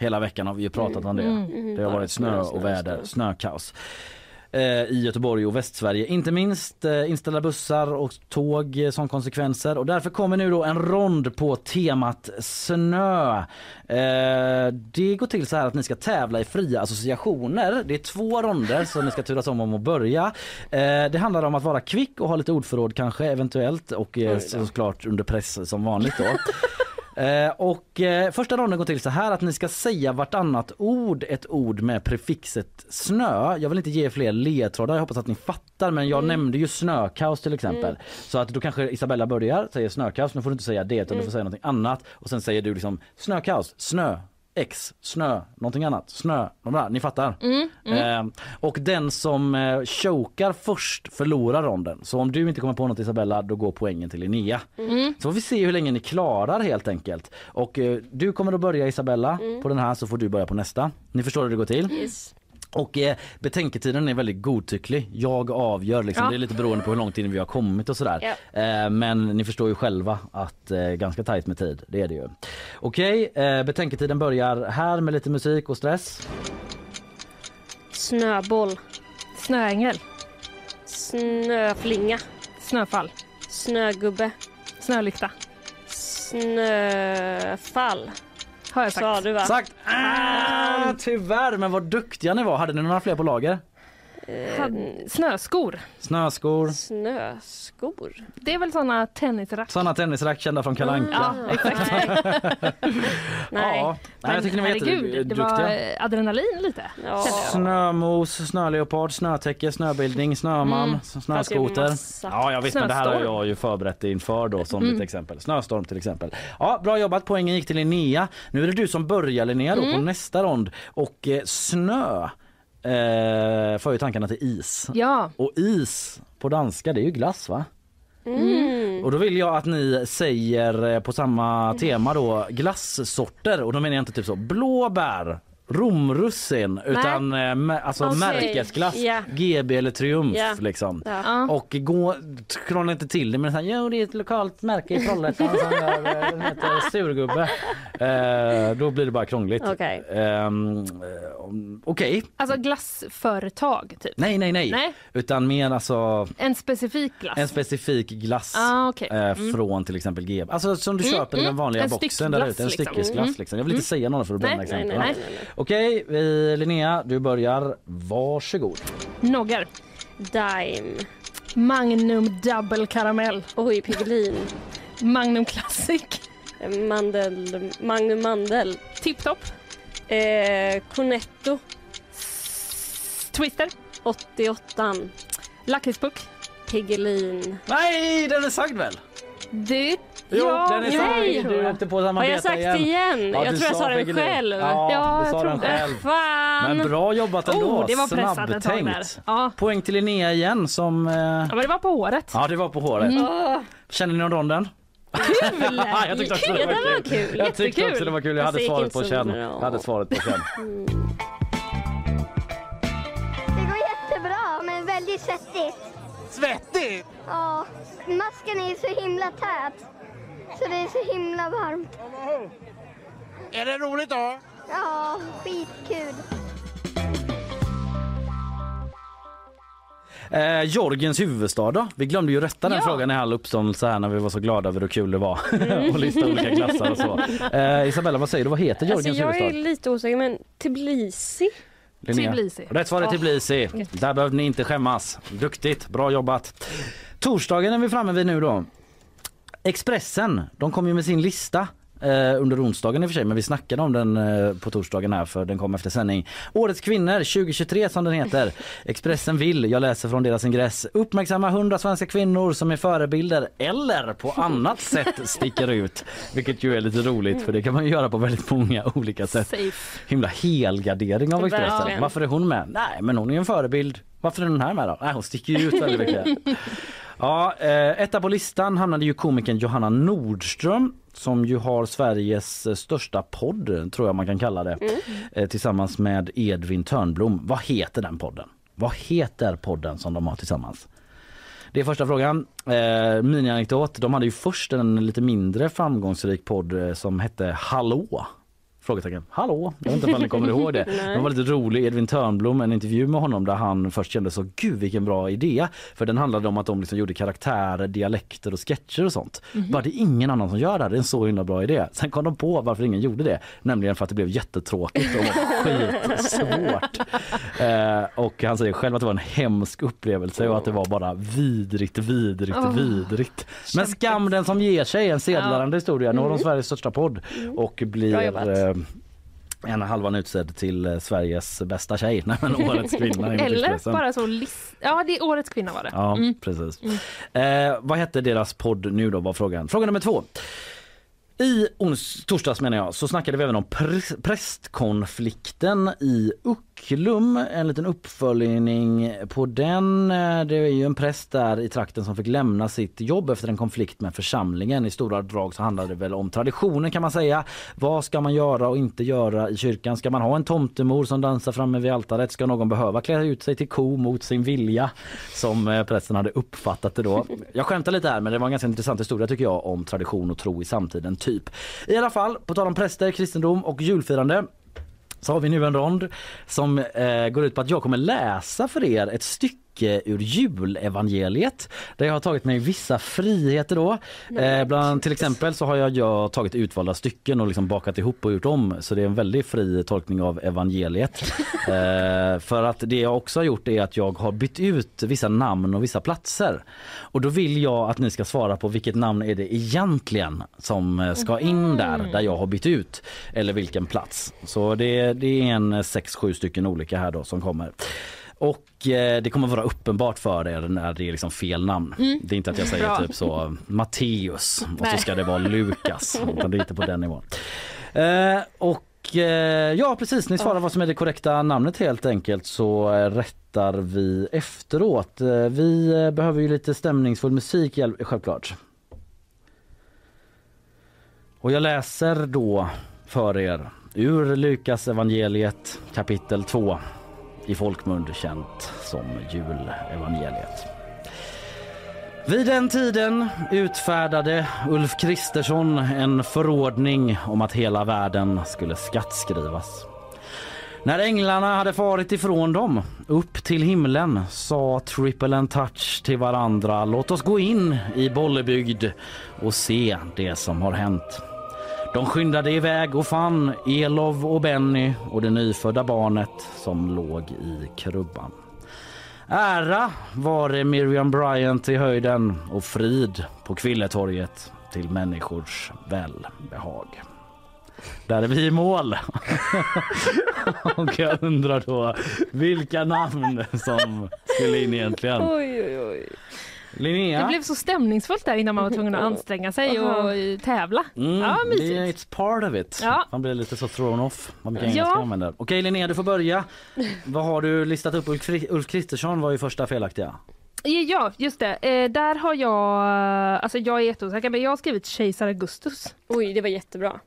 Hela veckan har vi ju pratat om det. Mm. Det har varit snö och väder, snökaos. Eh, I Göteborg och Västsverige. Inte minst eh, inställda bussar och tåg eh, som konsekvenser. Och därför kommer nu då en rond på temat snö. Eh, det går till så här att ni ska tävla i fria associationer. Det är två ronder som ni ska turas om om att börja. Eh, det handlar om att vara kvick och ha lite ordförråd kanske eventuellt och eh, såklart under press som vanligt då. <laughs> Eh, och eh, första ronden går till så här att ni ska säga vartannat ord, ett ord med prefixet snö. Jag vill inte ge fler ledtrådar, jag hoppas att ni fattar men jag nämnde ju snökaos till exempel. Så att då kanske Isabella börjar, säger snökaos, nu får du inte säga det utan du får säga någonting annat. Och sen säger du liksom snökaos, snö, X, snö, någonting annat, snö, ni fattar? Eh, och den som eh, chokar först förlorar ronden. Så om du inte kommer på något Isabella då går poängen till Linnea. Så får vi se hur länge ni klarar helt enkelt. Och eh, du kommer att börja Isabella på den här så får du börja på nästa. Ni förstår hur det går till? Yes. Och eh, betänketiden är väldigt godtycklig. Jag avgör liksom. Ja. Det är lite beroende på hur lång tid vi har kommit och sådär. Eh, men ni förstår ju själva att eh, ganska tajt med tid. Det är det ju. Okej, eh, betänketiden börjar här med lite musik och stress. Snöboll. Snöängel, Snöflinga. snöfall, Snögubbe. snölykta. Snöfall. Har jag Sa sagt. du va? Sagt! Ah, tyvärr, men vad duktiga ni var. Hade ni några fler på lager? Had- Snöskor. Snöskor, Snöskor. Det är väl såna tennisrack. sådana tennisrack kända från Kalle Anka. Ja, exakt. <laughs> <laughs> Nej. Ja, jag tycker ni var herregud, det var eh, adrenalin lite. Ja. Snömos, snöleopard, snötäcke, snöbildning, snöman, Mm. snöskoter. Ja, jag vet men det här har jag ju förberett inför då som Mm. ett exempel. Snöstorm till exempel. Ja, bra jobbat. Poängen gick till Linnea. Nu är det du som börjar Linnea då Mm. på nästa rond och eh, snö eh, för ju tankarna till is. Ja, Och is på danska det är ju glass va? Mm. Och då vill jag att ni säger eh, på samma tema då glassorter och då menar jag inte typ så blåbär romrussin utan eh, alltså Okej. märkesglass, Ja. GB eller Triumf Ja. liksom. Ja. Och gå, krångla inte till det men så här, jo det är ett lokalt märke i Trollhättan som gör, eh, den heter surgubbe. Eh, då blir det bara krångligt. Okej. Ehm, eh, Okej, Alltså glassföretag typ. nej nej nej. Nej. Utan mer alltså En specifik glass. en specifik glass Ah, okej. eh, Mm. från till exempel GB. Alltså som du Mm, köper i den mm. vanliga En boxen där ute. En liksom. styckesglass Mm. liksom. Jag vill inte säga några för att Nej, exempel. nej, va? nej, nej, nej. Okej, vi- Linnea du börjar. Varsågod. Noggar. Dime. Magnum double karamell. Oj, Piggelin. Magnum classic. Mandel. Magnum Mandel. Tipptopp. Eh, Cornetto. Twister. 88. Lakritspuck. Piggelin. Nej, den är sagd väl? Det... Jo, ja, den är nej. Du åkte på samma Har jag sagt igen. det igen? Ja, jag du tror jag sa den själv. Ja, Ja, du jag tror den det. själv. Fan! Men bra jobbat ändå. Oh, det var pressat. Snabbtänkt. Ja. Poäng till Linnea igen som... Eh... ja, men det var på håret. Ja, det var på håret. Åh, Känner ni någon ronden? Kul! <laughs> jag tyckte också det det var var kul. kul. Jag tyckte också det var kul. Jag hade det svaret inte på känn. Jag hade svaret på känn. Det går jättebra, men väldigt svettigt. Svettigt! Ja, masken är så himla tät. Så det är så himla varmt. Är det roligt då? Ja, skitkul. Eh, Georgiens huvudstad då? Vi glömde ju rätta den Ja. frågan i all uppståndelse här när vi var så glada över hur kul det var <laughs> att lista olika glassar och så. <laughs> Eh, Isabella, vad säger du? Vad heter Alltså Georgiens jag är huvudstad? lite osäker men Tbilisi? Linnea? Tbilisi. Rätt svar är. Tbilisi. Där behövde ni inte skämmas. Duktigt, bra jobbat. Torsdagen är vi framme vid nu då. Expressen, de kom ju med sin lista under onsdagen i och för sig men vi snackade om den eh, på torsdagen här för den kom efter sändning. Årets kvinnor 2023 som den heter. Expressen vill, jag läser från deras ingress, uppmärksamma 100 svenska kvinnor som är förebilder eller på annat sätt sticker ut. Vilket ju är lite roligt för det kan man göra på väldigt många olika sätt. Safe. Himla helgardering av Expressen. Varför är hon med? Nej men hon är en förebild. Varför är den här med då? Nej hon sticker ju ut väldigt mycket. <laughs> Ja, eh, etta på listan hamnade ju komikern Johanna Nordström som ju har Sveriges eh, största podd, tror jag man kan kalla det, eh, tillsammans med Edvin Törnblom. Vad heter den podden? Vad heter podden som de har tillsammans? Det är första frågan. Eh, Minianekdot. De hade ju först en lite mindre framgångsrik podd eh, som hette Hallå. Frågetecken. Hallå? Jag vet inte om ni kommer ihåg det. <laughs> Det var lite rolig. Edvin Törnblom, en intervju med honom där han först kände så gud vilken bra idé. För den handlade om att de liksom gjorde karaktärer, dialekter och sketcher och sånt. Bara det är ingen annan som gör det här. Det är en så himla bra idé. Sen kom de på varför ingen gjorde det. Nämligen för att det blev jättetråkigt och <laughs> skitsvårt. Eh, och han säger själv att det var en hemsk upplevelse och att det var bara vidrigt, vidrigt, Åh. vidrigt. Men skam den som ger sig, en sedlarande historia. Nu har de Sveriges största podd och Bra blir eh, en halvan utsedd till eh, Sveriges bästa tjej. <laughs> Nej, men årets kvinna Eller bara så list... Ja, det är årets kvinna var det. Ja, Mm. precis. Eh, vad hette deras podd nu då var frågan. Fråga nummer två. I ons, torsdags menar jag så snackade vi även om pr- prästkonflikten i Ucklum. En liten uppföljning på den. Eh, det är ju en präst där i trakten som fick lämna sitt jobb efter en konflikt med församlingen. I stora drag så handlar det väl om traditionen kan man säga. Vad ska man göra och inte göra i kyrkan? Ska man ha en tomtemor som dansar framme vid altaret? Ska någon behöva klä ut sig till ko mot sin vilja? Som eh, prästen hade uppfattat det då. Jag skämtar lite här men det var en ganska intressant historia tycker jag om tradition och tro i samtiden typ. I alla fall, på tal om präster, kristendom och julfirande så har vi nu en rond som eh, går ut på att jag kommer läsa för er ett stycke ur julevangeliet där jag har tagit mig vissa friheter då. Eh, bland, till exempel så har jag, jag tagit utvalda stycken och liksom bakat ihop och gjort om så det är en väldigt fri tolkning av evangeliet. <laughs> eh, för att det jag också har gjort är att jag har bytt ut vissa namn och vissa platser. Och då vill jag att ni ska svara på vilket namn är det egentligen som eh, ska in där, där jag har bytt ut. Eller vilken plats. Så det, det är en sex, sju stycken olika här då som kommer. Och eh, det kommer vara uppenbart för er när det är liksom fel namn. Det är inte att jag säger Bra. typ så Matteus och så Nej. ska det vara Lukas. <laughs> Utan det är inte på den nivån. Eh, och eh, ja precis, ni svarar vad som är det korrekta namnet helt enkelt så eh, rättar vi efteråt. Eh, vi eh, behöver ju lite stämningsfull musik självklart. Och jag läser då för er ur Lukas evangeliet kapitel 2 i folkmun känt som julevangeliet. Vid den tiden utfärdade Ulf Kristersson en förordning om att hela världen skulle skattskrivas. När änglarna hade farit ifrån dem upp till himlen sa Triple and Touch till varandra låt oss gå in i Bollebygd och se det som har hänt. De skyndade iväg och fann Elov och Benny och det nyfödda barnet som låg i krubban. Ära vare Miriam Bryant i höjden och frid på Kvilletorget till människors välbehag. Där är vi i mål. <laughs> och jag undrar då vilka namn som skulle in egentligen. Oj, oj, oj. Linnea? Det blev så stämningsfullt där innan man var tvungen att <laughs> anstränga sig och tävla. Mm, Ja, det mysigt. är it's part of it. Ja. Man blir lite så thrown off. Vad mycket Ja. man använder. Okej Linnea, du får börja. Vad har du listat upp? Ulf Kri- Ulf Kristersson var ju första felaktiga. Ja, just det. Eh, där har jag, alltså jag är jätteosäker, men jag har skrivit kejsar Augustus. Oj, det var jättebra.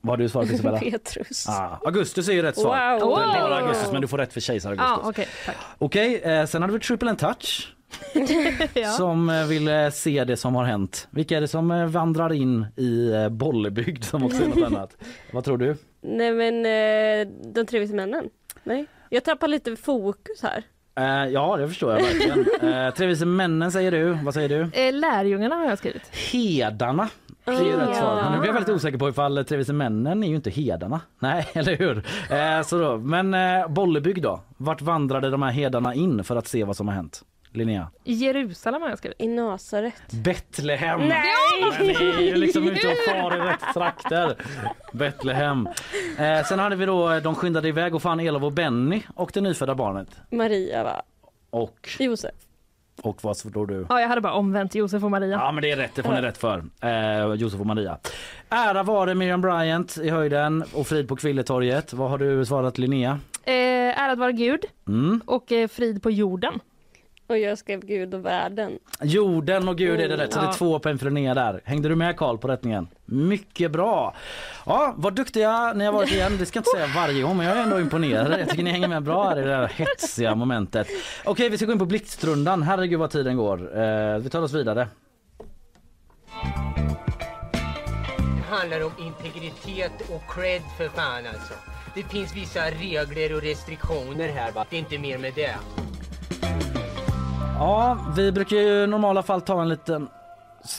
Vad har du svarat Isabella? <laughs> Petrus. Ah, Augustus är ju rätt svar. Wow. Wow. Augustus men du får rätt för kejsar Ja, Augustus. okej. tack. Okej, eh, sen hade vi Triple and Touch <laughs> Ja. som eh, ville se det som har hänt. Vilka är det som eh, vandrar in i eh, Bollebygd som också är något <laughs> annat? Vad tror du? Nej men eh, de tre vise männen. Nej. Jag tappar lite fokus här. Eh, ja, det förstår jag verkligen. Eh, tre vise männen säger du. Vad säger du? Eh, lärjungarna har jag skrivit. Hedarna. Det är ju rätt svar. Men nu blir jag väldigt osäker på ifall tre vise männen är ju inte hedarna. Nej, <laughs> eller hur? Eh, så då. Men eh, Bollebygd då? Vart vandrade de här hedarna in för att se vad som har hänt? Linnea? I Jerusalem har jag skrivit. I Nasaret. Betlehem! Nej! Men ni är ju liksom ute och far i rätt trakter. Betlehem. Eh, sen hade vi då, de skyndade iväg och fann Elof och Benny och det nyfödda barnet. Maria va? Och, Josef. och vad tror du? Ja, jag hade bara omvänt Josef och Maria. Ja men det är rätt, det får ni rätt för. Eh, Josef och Maria. Ära vare Miriam Bryant i höjden och frid på Kvilletorget. Vad har du svarat Linnea? Eh, ärad vare Gud Mm. och eh, frid på jorden. Och jag skrev Gud och världen. Jorden och Gud är det rätt, så det är Ja. två poäng för Linnea där. Hängde du med Karl på rättningen? Mycket bra! Ja, vad duktiga ni har varit igen. Det ska jag inte säga varje gång, men jag är ändå imponerad. Jag tycker ni hänger med bra här i det här hetsiga momentet. Okej, vi ska gå in på blixtrundan. Herregud vad tiden går. Eh, vi tar oss vidare. Det handlar om integritet och cred för fan alltså. Det finns vissa regler och restriktioner här va. Det är inte mer med det. Ja, vi brukar ju i normala fall ta en liten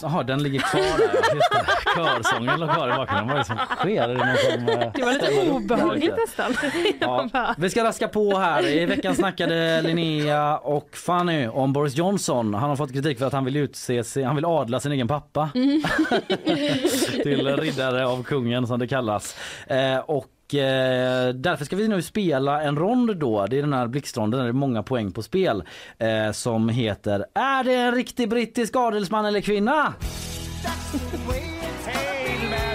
Jaha, den ligger kvar där. Just det. Körsången låg kvar i bakgrunden. Vad är det som sker? Är det någon som, eh, Det var lite obehagligt nästan. <laughs> Ja. Vi ska raska på här. I veckan snackade Linnea och Fanny om Boris Johnson. Han har fått kritik för att han vill utse sig, han vill adla sin egen pappa <laughs> till riddare av kungen som det kallas. Eh, och eh, därför ska vi nu spela en rond då. Det är den här blixtronden där det är många poäng på spel eh, som heter Är det en riktig brittisk adelsman eller kvinna?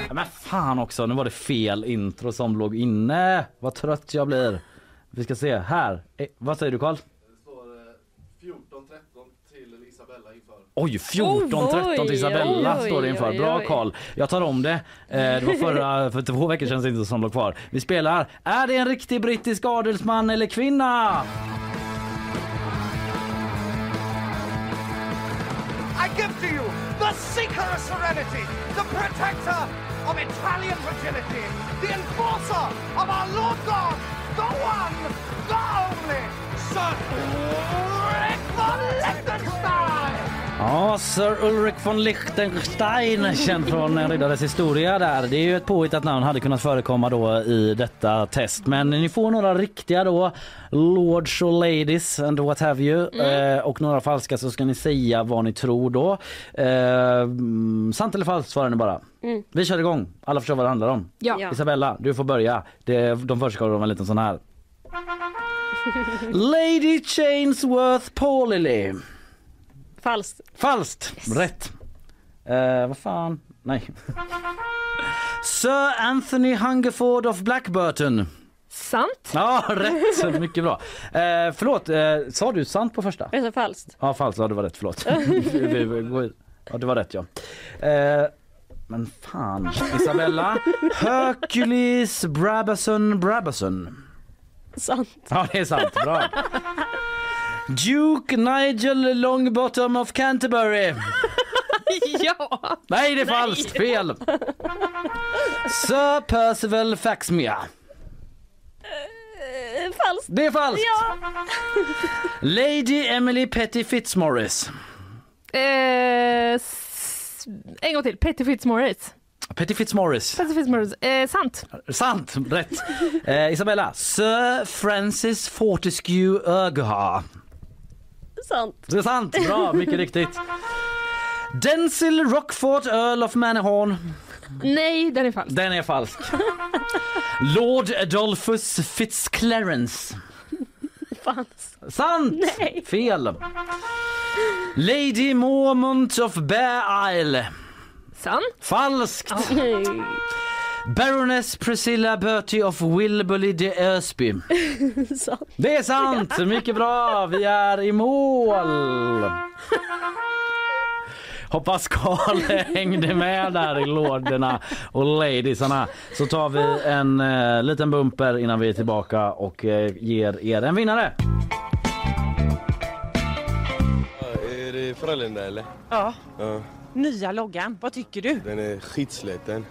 Ja, men fan också, nu var det fel intro som låg inne. Vad trött jag blir. Vi ska se här. Eh, vad säger du Karl? 14-13 till Oj, 14-13 till Isabella oj, står det inför. oj, Bra oj. Karl. Jag tar om det. Eh, det var förra, <laughs> för två veckor sedan inte som låg kvar. Vi spelar Är det en riktig brittisk adelsman eller kvinna? I give to you the seeker of serenity, the protector of Italian fragility, the enforcer of our Lord God, the one, the only, Liechtenstein! Ja, Sir Ulrich von Liechtenstein, känd från en riddares historia där. Det är ju ett påhittat namn, hade kunnat förekomma då i detta test. Men ni får några riktiga då, lords och ladies and what have you. Eh, och några falska så ska ni säga vad ni tror då. Eh, mm, sant eller falskt svarar ni bara. Mm. Vi kör igång, alla förstår vad det handlar om. Ja. Isabella, du får börja. Det, de första om en liten sån här. <laughs> Lady Chainsworth Paulily. Falskt. Falskt. Rätt. Eh, vad fan? Nej. Sir Anthony Hungerford of Blackburton. Sant. Ja, rätt. Mycket bra. Eh, förlåt, eh, sa du sant på första? Jag sa falskt. Ja, falskt. Ja, det var rätt. Förlåt. <laughs> Ja, det var rätt, ja. Eh, men fan. Isabella. Hercules Brabazon Brabazon. Sant. Ja, det är sant. Bra. Duke Nigel Longbottom of Canterbury. <laughs> ja. Nej, det är falskt. Fel. Sir Percival Faxmere. Eh, falskt. Det är falskt. Ja. <laughs> Lady Emily Petty Fitzmaurice. Eh, s- en gång till. Petty Fitzmaurice. Petty Fitzmaurice. Petty Fitzmaurice. Eh, sant. Sant. Rätt. Eh, Isabella. Sir Francis Fortescue Urquhart. Sant. Det är sant. Bra. Mycket riktigt. Denzil Rockfort Earl of Manahorn. Nej, den är falsk. Den är falsk. Lord Adolphus Fitzclarence. Falskt. Sant! Nej. Fel. Lady Mormont of Bear Isle. Sant. Falskt. Nej. Baroness Priscilla Bertie of Wilburley de. Sant. Det är sant! Mycket bra! Vi är i mål! Hoppas Karl <laughs> hängde med där i lorderna och ladiesarna. Så tar vi en eh, liten bumper innan vi är tillbaka och eh, ger er en vinnare. Är det Frölunda eller? Ja, Ja, nya loggan. Vad tycker du? den är skitsliten.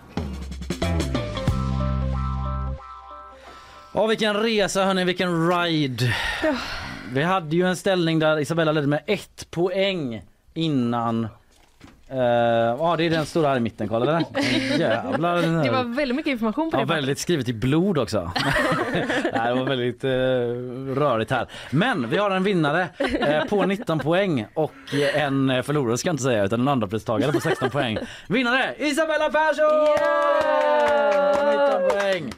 Ja, vilken resa hörni, vilken ride. Vi hade ju en ställning där Isabella ledde med ett poäng innan Eh, Ja det är den stora här i mitten, kolla. <laughs> Jävlar. den här- Det var väldigt mycket information på Ja, det. väldigt skrivet i blod också. <laughs> Nej, det var väldigt eh, rörigt här. Men vi har en vinnare eh, på 19 poäng och en förlorare ska inte säga utan en andra pristagare på 16 poäng. Vinnare Isabella Persson! 19 poäng.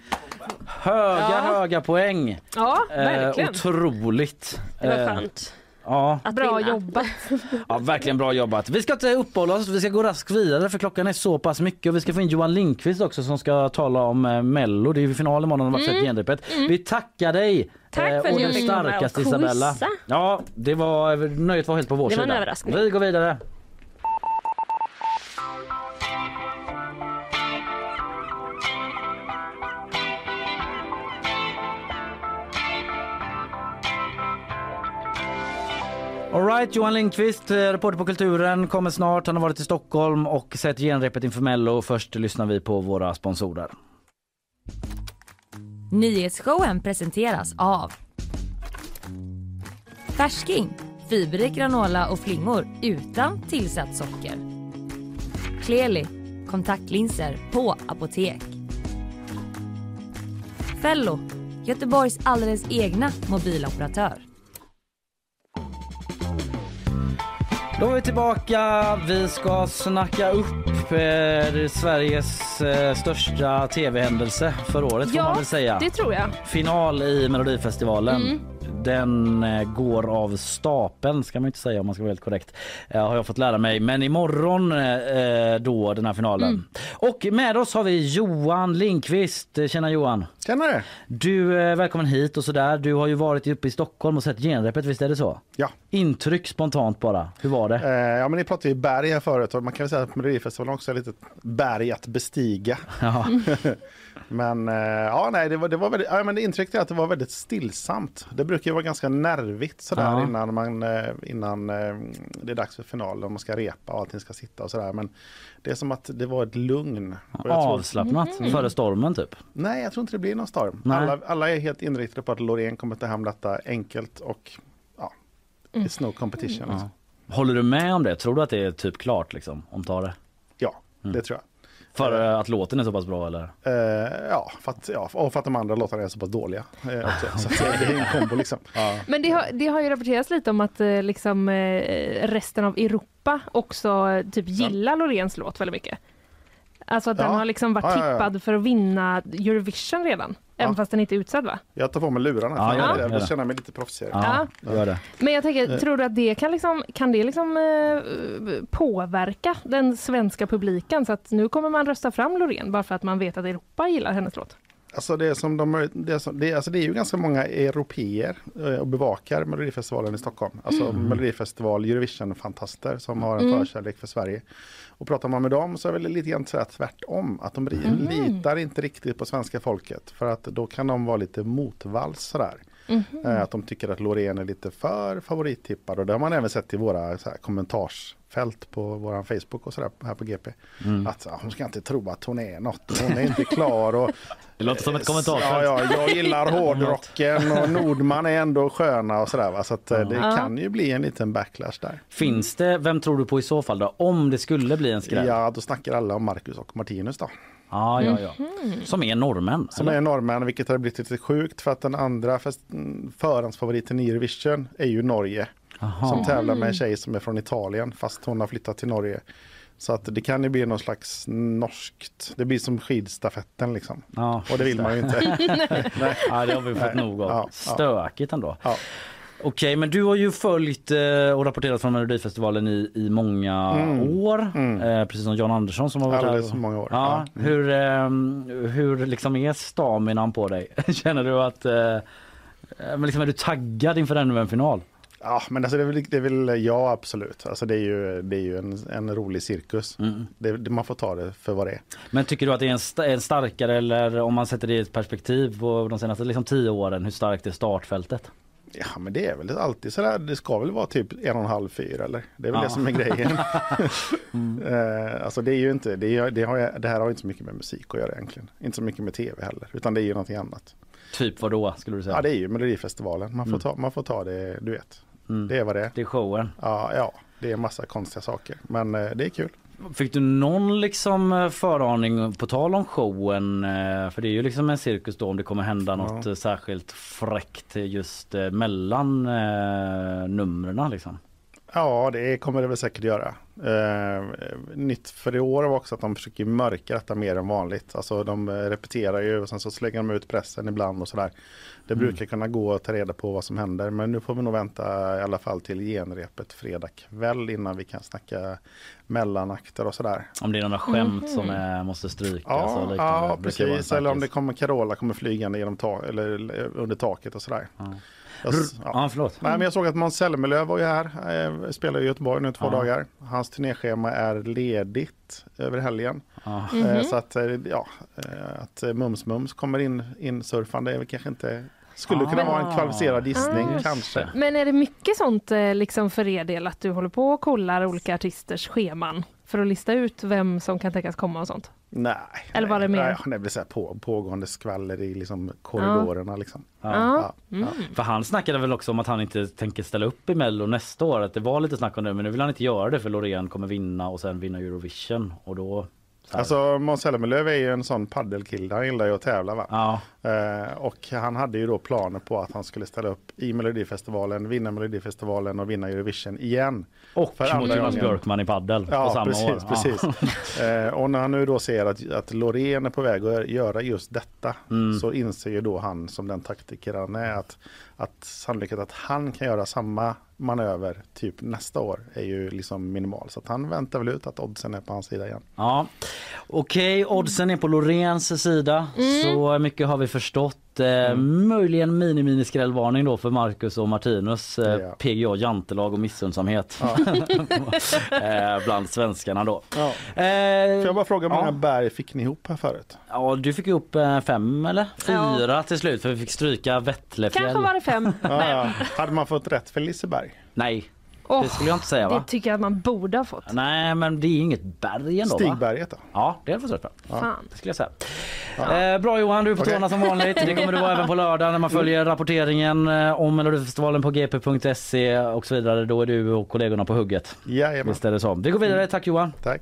Höga, Ja. höga poäng. Ja, Eh, verkligen. otroligt. Det var Eh, skönt. Ja. Bra jobbat. <laughs> Ja, verkligen bra jobbat. Vi ska inte uppehålla oss, vi ska gå raskt vidare för klockan är så pass mycket och vi ska få in Johan Lindqvist också som ska tala om eh, Mello. Det är ju final imorgon, har Mm. genrepet. Mm. Vi tackar dig Tack för att och den starkaste och Isabella. Ja, det var, nöjet var helt på vår Det var en sida. överraskning. Vi går vidare. Alright, Johan Lindqvist, eh, reporter på Kulturen, kommer snart. Han har varit i Stockholm och sett genrepet inför Mello. Först lyssnar vi på våra sponsorer. Nyhetsshowen presenteras av Färsking, fiberrik granola och flingor utan tillsatt socker. Kleli, kontaktlinser på apotek. Fello, Göteborgs alldeles egna mobiloperatör. Då är vi tillbaka. Vi ska snacka upp eh, Sveriges eh, största tv-händelse för året får man väl säga. det tror jag. Final i Melodifestivalen. Mm. Den eh, går av stapeln ska man inte säga om man ska vara helt korrekt. Eh, har jag fått lära mig. Men imorgon eh, då den här finalen. Mm. Och med oss har vi Johan Lindqvist. Eh, Tjena Johan. Tjenare. Du är välkommen hit och sådär. Du har ju varit uppe i Stockholm och sett genrepet, visst är det så? Ja. Intryck spontant bara. Hur var det? Eh, ja men ni pratade ju berg här förut och man kan väl säga att Melodifestivalen också är lite berg att bestiga. Ja. <laughs> men eh, ja nej det var, det var väldigt, ja, men det intrycket är att det var väldigt stillsamt. Det brukar ju vara ganska nervigt sådär Ja. innan, man, eh, innan eh, det är dags för final och man ska repa och allting ska sitta och sådär. Men det är som att det var ett lugn. Jag tror- Avslappnat Mm. före stormen typ? Nej, jag tror inte det blir någon storm. Nej. Alla, alla är helt inriktade på att Loreen kommer ta hem detta enkelt och ja, it's no competition. Liksom. Håller du med om det? Tror du att det är typ klart liksom? Om tar det? Ja, Mm. det tror jag. För eh, att låten är så pass bra eller? Eh, ja, för att, ja, och för att de andra låtarna är så pass dåliga. Eh, också. Så att det är en kombo liksom. <laughs> Men det har, det har ju rapporterats lite om att eh, liksom, eh, resten av Europa också eh, typ gillar Loreens låt väldigt mycket. Alltså att den Ja. har liksom varit Ja, ja, ja. tippad för att vinna Eurovision redan. Även fast den inte är utsedd va? Jag tar på mig lurarna. Ja, gör jag, det, jag gör det. känner mig lite proffsigare. Ja, gör det. Men jag tänker, Eh. tror du att det kan liksom, kan det liksom eh, påverka den svenska publiken så att nu kommer man rösta fram Loreen bara för att man vet att Europa gillar hennes låt? Alltså det, är som de, det, är som, det, alltså det är ju ganska många europeer eh, och bevakar Melodifestivalen i Stockholm. Alltså Mm. Melodifestival, Eurovision-fantaster som har en Mm. förkärlek för Sverige. Och pratar man med dem så är det lite grann så tvärtom. Att de Mm. litar inte riktigt på svenska folket. För att då kan de vara lite motvalls sådär. Mhm. Eh, Att de tycker att Loreen är lite för favorittippad. Och det har man även sett i våra så här, kommentarsfält på vår Facebook och sådär här på GP. Mm. Att hon ska inte tro att hon är något. Hon är inte klar. Och, <laughs> Det låter som ett kommentarsfält. Ja, ja, jag gillar <laughs> hårdrocken och Nordman är ändå sköna och sådär. Va? Så att, eh, det Ja. kan ju bli en liten backlash där. Finns det, vem tror du på i så fall då? Om det skulle bli en skräll? Ja, då snackar alla om Marcus och Martinus då. Ja, ja, ja. Som är norrmän? Som eller? är norrmän, vilket har blivit lite sjukt för att den andra mm, förhandsfavoriten i Eurovision är ju Norge. Aha. Som tävlar med Mm. en tjej som är från Italien fast hon har flyttat till Norge. Så att det kan ju bli någon slags norskt, det blir som skidstafetten liksom. Ja, och det vill man ju inte. <laughs> Nej. Ja, det har vi fått Nej. nog av. Ja, ja. Stökigt ändå. Ja. Okej, men du har ju följt eh, och rapporterat från Melodifestivalen i, i många Mm. år. Eh, precis som Jan Andersson som har varit Alldeles här. för många år. Ja, Ja. Hur, eh, hur liksom är staminan på dig? <laughs> Känner du att eh, men liksom är du taggad inför ännu en final? Ja, men alltså det, är väl, det är väl ja absolut. Alltså det är ju, det är ju en, en rolig cirkus. Mm. Det, det, man får ta det för vad det är. Men tycker du att det är en, sta- en starkare eller om man sätter det i ett perspektiv på de senaste liksom, tio åren, hur starkt är startfältet? Ja men det är väl alltid sådär, det ska väl vara typ en och en halv fyr eller? Det är väl Ja. det som är grejen. <laughs> Eh, alltså det är ju inte, det, är, det, har, det här har inte så mycket med musik att göra egentligen. Inte så mycket med tv heller, utan det är ju någonting annat. Typ vad då skulle du säga? Ja det är ju Melodifestivalen, man får, Mm. ta, man får ta det, du vet. Mm. Det är vad det är. Det är showen. Ja, ja det är massa konstiga saker, men eh, det är kul. Fick du någon liksom eh, föraning på tal om showen? eh, För det är ju liksom en cirkus då om det kommer hända något eh, särskilt fräckt just mellan numren liksom. Ja, det kommer det väl säkert göra. Eh, nytt för i år var också att de försöker mörka detta mer än vanligt. Alltså de eh, repeterar ju och sen så slänger de ut pressen ibland och sådär. Det Mm. brukar kunna gå att ta reda på vad som händer men nu får vi nog vänta i alla fall till genrepet fredag kväll innan vi kan snacka mellanakter och sådär. Om det är några skämt som eh, måste strykas Ja, ja brukar vara en precis. Eller om det kommer Carola kommer flygande genom ta- eller under taket och sådär. Jag, Ja, förlåt. Nej, men jag såg att Måns Zelmerlöw var ju här, eh, spelar i Göteborg nu två Ja. dagar. Hans turnéschema är ledigt över helgen. Ja. Eh, Mhm. Så att, eh, ja, att Mums Mums kommer in, in surfande är väl kanske inte, skulle kunna Ah. vara en kvalificerad gissning Ah. kanske. Men är det mycket sånt liksom för er del att du håller på och kollar olika artisters scheman för att lista ut vem som kan tänkas komma och sånt? Nej. Eller var det mer? Nej, det blir så här på, pågående skvaller i liksom korridorerna. Liksom. Ja. Ja. Mm. För han snackade väl också om att han inte tänker ställa upp i Mello nästa år. Att det var lite snack om det men nu vill han inte göra det för Loreen kommer vinna och sen vinna Eurovision och då. Alltså Måns Zelmerlöw är ju en sån paddelkille, han gillar ju att tävla va? Ja. Eh, och han hade ju då planer på att han skulle ställa upp i Melodifestivalen, vinna Melodifestivalen och vinna Eurovision igen. Och För mot andra Jonas. Björkman i paddel på Ja, samma precis. år. precis. eh, och när han nu då ser att, att Loreen är på väg att göra just detta Mm. så inser ju då han som den taktiker han är att, att sannolikheten att han kan göra samma manöver typ nästa år är ju liksom minimal. Så att han väntar väl ut att oddsen är på hans sida igen. Ja. Okej, oddsen är på Loreens sida. Så mycket har vi förstått. Eh, Möjligen mini-mini skrällvarning då för Marcus och Martinus eh, Ja. PGA jantelag och missundsamhet <laughs> eh, bland svenskarna då. Ja. Eh, Får jag bara fråga hur många ja. berg fick ni ihop här förut? Ja, du fick ihop eh, fem eller fyra till slut för vi fick stryka Vettlefjäll. Kanske var det fem. Ja, ja. Hade man fått rätt för Liseberg? Nej, Åh, det skulle jag inte säga va? det tycker jag att man borde ha fått. Nej, men det är inget berg ändå va? Stigberget då? Ja, det är det rätt bra. Fan. Det skulle jag säga. Eh, bra Johan, du är på Okej. tårna som vanligt. Det kommer du vara även på lördag när man följer rapporteringen eh, om Melodifestivalen på gp.se och så vidare. Då är du och kollegorna på hugget. Jajamän. Visst är det så. Vi går vidare. Tack Johan. Tack.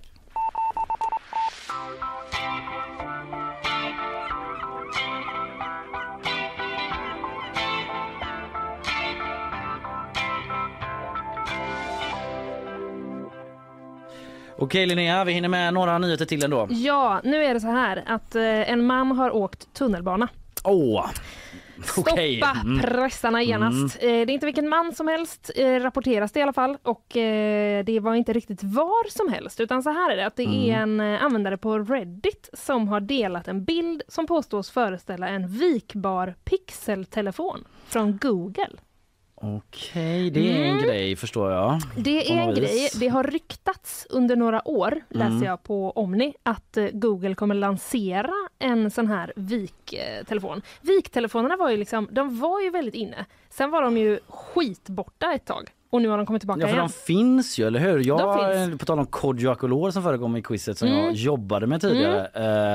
Okej Linnea, vi hinner med några nyheter till ändå. Ja, nu är det så här att eh, en man har åkt tunnelbana. Åh! Stoppa Okej. Mm. pressarna genast. Eh, Det är inte vilken man som helst, eh, rapporteras det i alla fall. Och eh, det var inte riktigt var som helst, utan så här är det att det är en eh, användare på Reddit som har delat en bild som påstås föreställa en vikbar pixeltelefon från Google. Okej, det är en Mm. grej förstår jag. Det är en grej. Det har ryktats under några år, läser Mm. jag på Omni, att eh, Google kommer lansera en sån här viktelefon. Viktelefonerna var ju liksom, de var ju väldigt inne. Sen var de ju skitborta ett tag och nu har de kommit tillbaka Ja för igen. de finns ju, eller hur? Jag, De. På tal om Kodjo Akolor som förekom i quizet som Mm. jag jobbade med tidigare.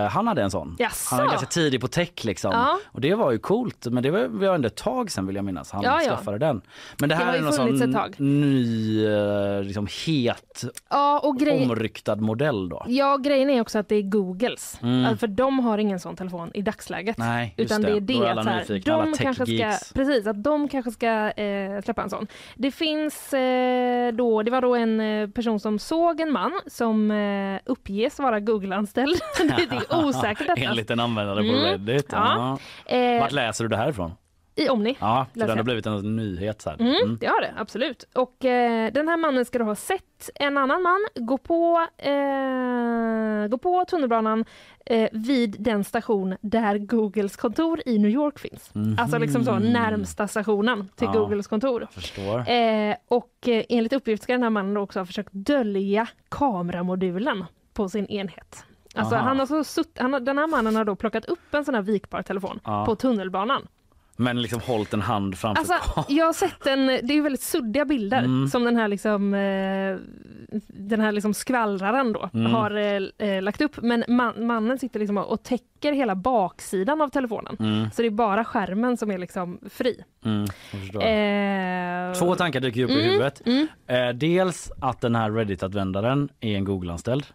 eh, han hade en sån. Jaså? Han var ganska tidig på tech liksom. Ja. Och det var ju coolt men det var, var ändå ett tag sedan vill jag minnas han Ja, ja. skaffade den. Men det Det här har är någon sån ny eh, liksom het Ja, och grej... omryktad modell då. Ja, grejen är också att det är Googles. Mm. Alltså, För de har ingen sån telefon i dagsläget. Nej, Utan det, det. är det alla att här, nyfikna, alla de kanske ska, precis, att de kanske ska eh, släppa en sån. Det finns eh, då, det var då en eh, person som såg en man som eh, uppges vara Google-anställd. <laughs> det, är osäkert detta. Enligt <laughs> en användare på Mm. Reddit. Ja. Ja. Vart läser du det här ifrån? I Omni. Ja, läser den har blivit en nyhet så. Mm, Mm. Det har det, absolut. Och eh, den här mannen ska ha sett en annan man gå på, eh, gå på tunnelbanan eh, vid den station där Googles kontor i New York finns. Mhm. Alltså liksom så närmsta stationen till Ja. Googles kontor. Förstår. Eh, och eh, enligt uppgift ska den här mannen också ha försökt dölja kameramodulen på sin enhet. Alltså han har så sutt, han har, den här mannen har då plockat upp en sån här vikbar telefon Ja. på tunnelbanan. Men liksom hållit en hand framför Alltså, jag har sett en, det är väldigt suddiga bilder Mm. som den här liksom eh, den här liksom skvallraren då Mm. har eh, eh, lagt upp. Men man, mannen sitter liksom och täcker hela baksidan av telefonen. Mm. Så det är bara skärmen som är liksom fri. Mm. Eh, Två tankar dyker upp i Mm, huvudet. mm. Eh, dels att den här Reddit-användaren är en Google-anställd.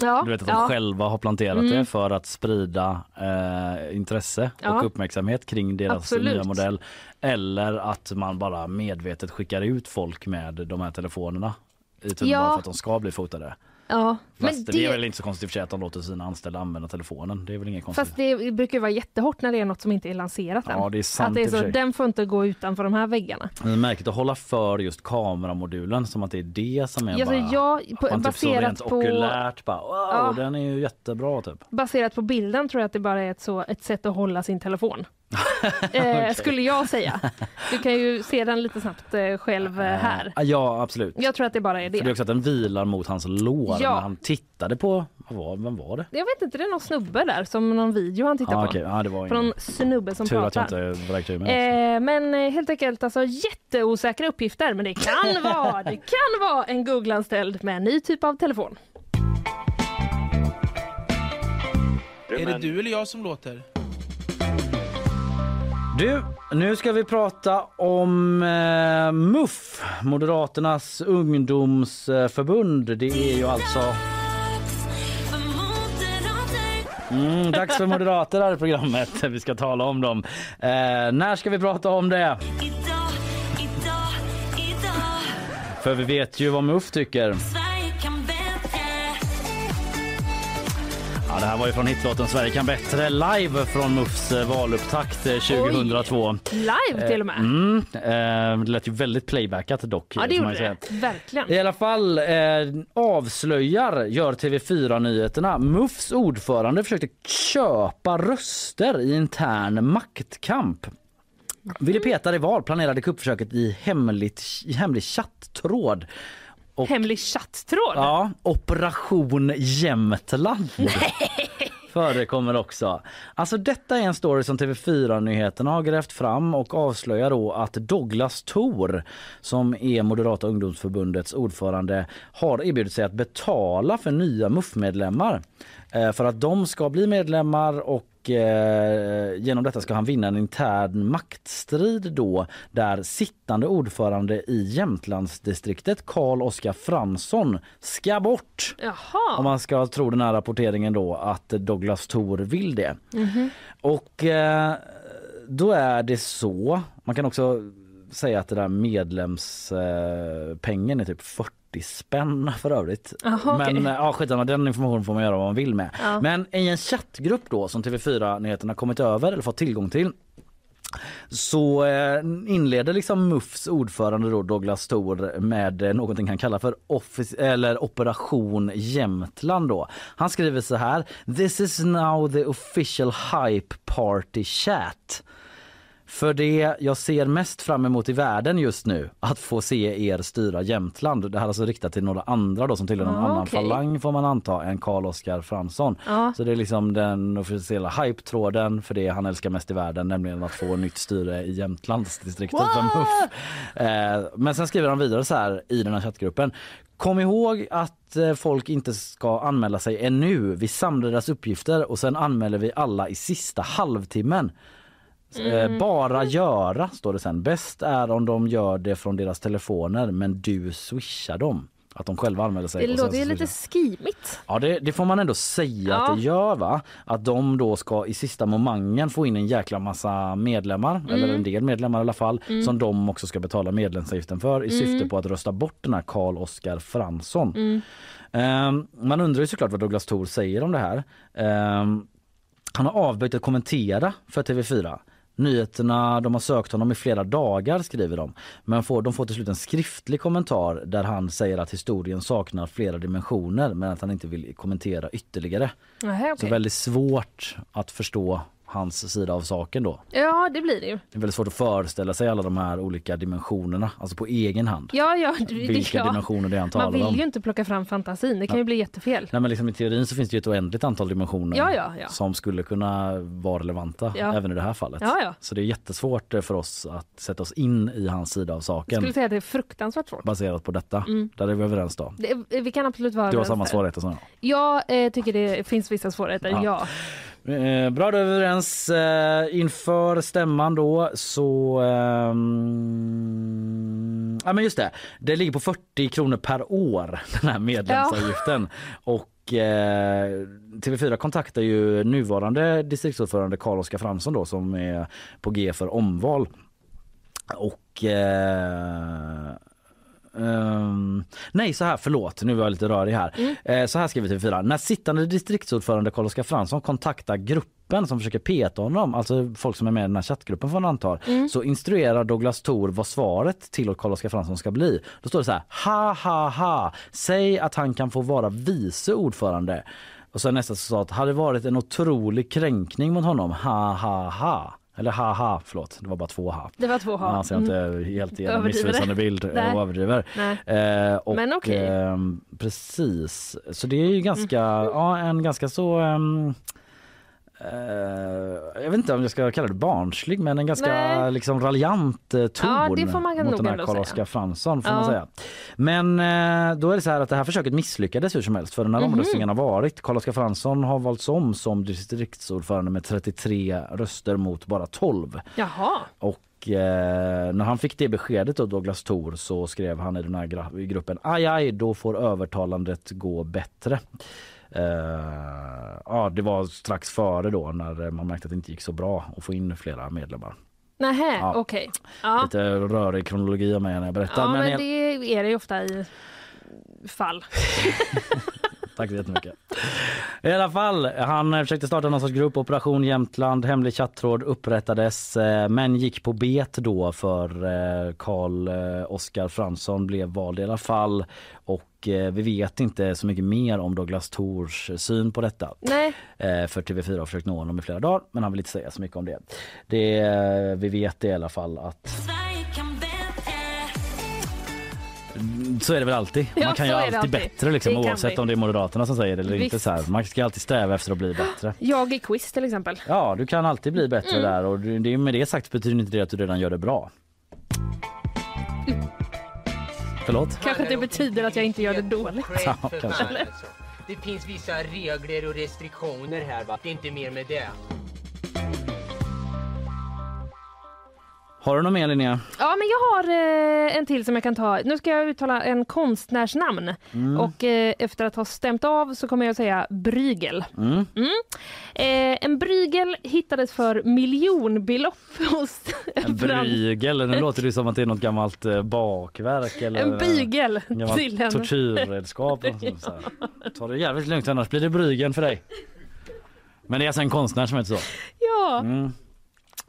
Ja, Du vet att de ja. själva har planterat Mm. det för att sprida eh, intresse Ja. och uppmärksamhet kring deras Absolut. nya modell. Eller att man bara medvetet skickar ut folk med de här telefonerna i tunnelbanan Ja. för att de ska bli fotade. Ja, Fast men det... är det, väl inte så konstigt för att de låter sina anställda använda telefonen. Det är väl inget konstigt. fast det brukar ju vara jättehårt när det är något som inte är lanserat än. Ja, det är sant att det är så, den får inte gå utanför de här väggarna. Det är märkligt att hålla för just kameramodulen som att det är det som är Alltså, bara... jag, på, man typ baserat rent på- okulärt bara wow, Ja. den är ju jättebra typ. Baserat på bilden tror jag att det bara är ett, så, ett sätt att hålla sin telefon. Eh, <laughs> skulle jag säga. Du kan ju se den lite snabbt eh, själv eh, här. Eh, Ja absolut. Jag tror att det bara är För det är det. också att den vilar mot hans lår Ja. när han tittade på, vad var, vem var det? Jag vet inte, det är någon snubbe där som någon video han tittar Ah, på. okej. Ja, det var ingen. snubbe som Tur att jag pratar. inte vräkte ur mig. Eh, men helt enkelt alltså jätteosäkra uppgifter men det kan <laughs> vara, det kan vara en Google-anställd med en ny typ av telefon. Är det du eller jag som låter? Du, nu ska vi prata om eh, MUF, Moderaternas ungdomsförbund. Det är ju alltså... Mm, dags för moderater här i programmet. <laughs> Vi ska tala om dem. Eh, när ska vi prata om det? För vi vet ju vad MUF tycker. Det här var ju från hitlåten Sverige kan bättre live från MUFs eh, valupptakt eh, 2002. Live till och med. Eh, Mm, eh, det lät ju väldigt playbackat dock. Ja det gjorde det, verkligen. I alla fall eh, avslöjar gör TV4 Nyheterna. MUFs ordförande försökte köpa röster i intern maktkamp. Ville Peter i val planerade kuppförsöket i hemligt, i hemlig chatttråd. Och, Hemlig chatttråd? ja, Operation Jämtland förekommer också. Alltså detta är en story som TV4 Nyheterna har grävt fram och avslöjar då att Douglas Thor som är Moderata ungdomsförbundets ordförande har erbjudit sig att betala för nya MUF-medlemmar eh, för att de ska bli medlemmar och eh, genom detta ska han vinna en intern maktstrid då där sittande ordförande i Jämtlandsdistriktet Karl Oskar Fransson ska bort. Jaha. Om man ska tro den här rapporteringen då att Douglas Thor vill det. Mhm. Och eh, då är det så, man kan också säga att det där medlemspengen eh, pengen är typ 40 spänn för övrigt. Aha. Men eh, ja, skitsamma, den informationen får man göra vad man vill med. Ja. Men i en chattgrupp då som TV4 Nyheterna kommit över eller fått tillgång till så eh, inleder liksom MUFs ordförande då Douglas Thor med eh, någonting han kallar för office, eller Operation Jämtland då. Han skriver så här. This is now the official hype party chat. För det jag ser mest fram emot i världen just nu, att få se er styra Jämtland. Det här är alltså riktat till några andra då som tillhör någon Ah, annan okej. falang får man anta än Karl Oskar Fransson. Ja. Så det är liksom den officiella hype-tråden för det han älskar mest i världen, nämligen att få nytt styre i Jämtlandsdistriktet. Eh, men sen skriver han vidare så här i den här chattgruppen. Kom ihåg att eh, folk inte ska anmäla sig ännu. Vi samlar deras uppgifter och sen anmäler vi alla i sista halvtimmen. Eh, Mm. Bara göra står det sen. Bäst är om de gör det från deras telefoner men du swishar dem. Att de själva anmäler sig. Det låter ju lite skimigt. Ja det, det får man ändå säga Ja. att det gör va. Att de då ska i sista momangen få in en jäkla massa medlemmar, eller en del medlemmar i alla fall, Mm. som de också ska betala medlemsavgiften för i Mm. syfte på att rösta bort den här Karl Oskar Fransson. Mm. Ehm, man undrar ju såklart vad Douglas Thor säger om det här. Ehm, han har avböjt att kommentera för TV4. Nyheterna de har sökt honom i flera dagar skriver de. Men får, de får till slut en skriftlig kommentar där han säger att historien saknar flera dimensioner men att han inte vill kommentera ytterligare. Nähä, Så okej. väldigt svårt att förstå hans sida av saken då. Ja, det blir det ju. Det är väldigt svårt att föreställa sig alla de här olika dimensionerna, alltså på egen hand. Ja, ja, det, det, Vilka ja. dimensioner det han talar Man vill om. ju inte plocka fram fantasin, det kan ju bli jättefel. Nej men liksom i teorin så finns det ju ett oändligt antal dimensioner Ja, ja, ja. som skulle kunna vara relevanta även i det här fallet. Ja, ja. Så det är jättesvårt eh, för oss att sätta oss in i hans sida av Jag saken skulle säga att det är fruktansvärt svårt. baserat på detta. Mm. Där är vi överens då. Det, vi kan absolut vara Du har samma svårigheter som jag. Jag eh, tycker det finns vissa svårigheter, Ja. Ja. Eh, bra, vi överens. Eh, inför stämman då så... ehm, ja men just det, det ligger på 40 kronor per år <laughs> den här medlemsavgiften. Och eh, TV4 kontaktar ju nuvarande distriktsordförande Carl-Oskar Fransson då som är på G för omval. Och eh, Ehm, nej så här, förlåt nu var jag lite rörig här. Eh, så här skriver TV4. När sittande distriktsordförande Carl-Oskar Fransson kontaktar gruppen som försöker peta honom, alltså folk som är med i den här chattgruppen får antar, så instruerar Douglas Thor vad svaret till Carl-Oskar Fransson ska bli. Då står det så här, ha ha ha, säg att han kan få vara vice ordförande. Och så nästa så sa att hade varit en otrolig kränkning mot honom, ha ha ha. Eller haha, förlåt, det var bara två ha. Det var två ha. Ja, så jag inte helt ger en Överdriver missvisande bild Nej. och överdriver. Eh, och, Men okej. ehm, precis, så det är ju ganska, ja en ganska så ehm, eh, jag vet inte om jag ska kalla det barnslig men en ganska Nej. liksom raljant eh, ton Ja, det får man mot den här Carl-Oskar. Fransson får Ja. man säga. Men eh, då är det så här att det här försöket misslyckades hur som helst för den här Mhm. omröstningen har varit. Carl-Oskar Fransson har valts om som distriktsordförande med 33 röster mot bara 12. Jaha. Och eh, när han fick det beskedet då, Douglas Thor, så skrev han i den här gruppen aj aj, då får övertalandet gå bättre. Eh, ja, det var strax före då när man märkte att det inte gick så bra att få in flera medlemmar. Nähä, Ja. okej. Ja. Lite rörig kronologi av mig när jag berättar. ja, men, men jag- det är det ju ofta i fall. <laughs> Tack så jättemycket. I alla fall, han försökte starta någon sorts grupp, Operation Jämtland, hemlig chattråd upprättades eh, men gick på bet då för eh, Karl Oskar Fransson blev vald i alla fall och eh, vi vet inte så mycket mer om Douglas Thors syn på detta. Nej. Eh, För TV4 har försökt nå honom i flera dagar men han vill inte säga så mycket om det. det eh, vi vet i alla fall att Mm, så är det väl alltid. Ja, Man kan ju alltid, alltid. bättre liksom, Det oavsett vi. om det är Moderaterna som säger det eller inte. Visst. Så här. Man ska alltid sträva efter att bli bättre. Jag i quiz till exempel. Ja, du kan alltid bli bättre Mm. där och det, med det sagt betyder inte det att du redan gör det bra. Förlåt? Kanske det betyder att jag inte gör det dåligt. Ja, kanske. Det finns vissa regler och restriktioner här va. Det är inte mer med det. Har du något mer Linnea? Ja, men jag har eh, en till som jag kan ta. Nu ska jag uttala en konstnärsnamn. Mm. Och eh, efter att ha stämt av så kommer jag säga Brygel. Mm. Mm. Eh, en brygel hittades för miljonbelopp hos <laughs> En brygel, nu låter det som att det är något gammalt eh, bakverk eller En bygel eh, till en- tortyrredskap. Ta det jävligt lugnt annars blir det brygen för dig. Men det är alltså en konstnär som heter så? Ja.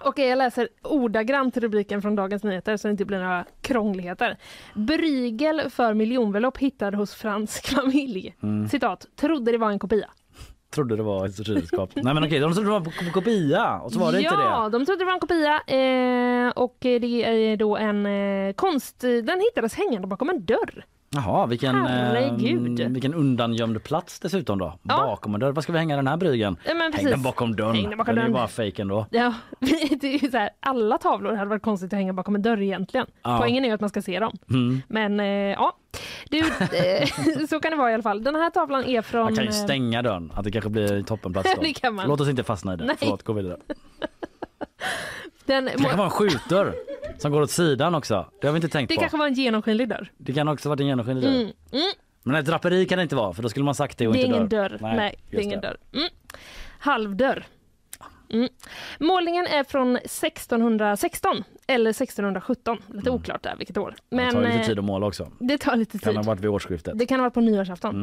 Okej, jag läser ordagrant rubriken från Dagens Nyheter så det inte blir några krångligheter. Brygel för miljonbelopp hittad hos fransk <laughs> familj. Mm. Citat, trodde det var en kopia. Trodde det var ett tortyrredskap. Nej men okej, de trodde det var på kopia och så var det ja, inte det. de trodde det var en kopia eh, och det är då en eh, konst... Den hittades hängande bakom en dörr. Jaha, vilken, Herregud. eh, vilken undangömd plats dessutom då. Ja. Bakom en dörr. Var ska vi hänga den här bryggen? Ja, men Häng precis. den bakom dörren. Häng den bakom är ju dörren. bara fejk ändå. Ja, <laughs> det är ju så här, alla tavlor hade varit konstigt att hänga bakom en dörr egentligen. Ja. Poängen är ju att man ska se dem. Mm. Men eh, ja, du, eh, <laughs> <laughs> så kan det vara i alla fall. Den här tavlan är från... Man kan ju eh, stänga dörren, att det kanske blir toppenplats då. Det kan man. Låt oss inte fastna i det. Nej. Förlåt, gå vidare. Den, Det kan vara en skjutdörr som går åt sidan också. Det har vi inte tänkt det på. kanske var en genomskinlig dörr. Det kan också vara en genomskinlig dörr. Mm. Mm. Men ett draperi kan det inte vara för då skulle man sagt det och Det är inte ingen dörr. Nej, det är ingen dörr. Mm. Halvdörr. Mm. Målningen är från 1616 eller 1617. Lite oklart där vilket år. Mm. Det Men tar lite eh, tid att måla också. det tar lite Kan tid. ha varit vid årsskiftet. Det kan ha varit på nyårsafton.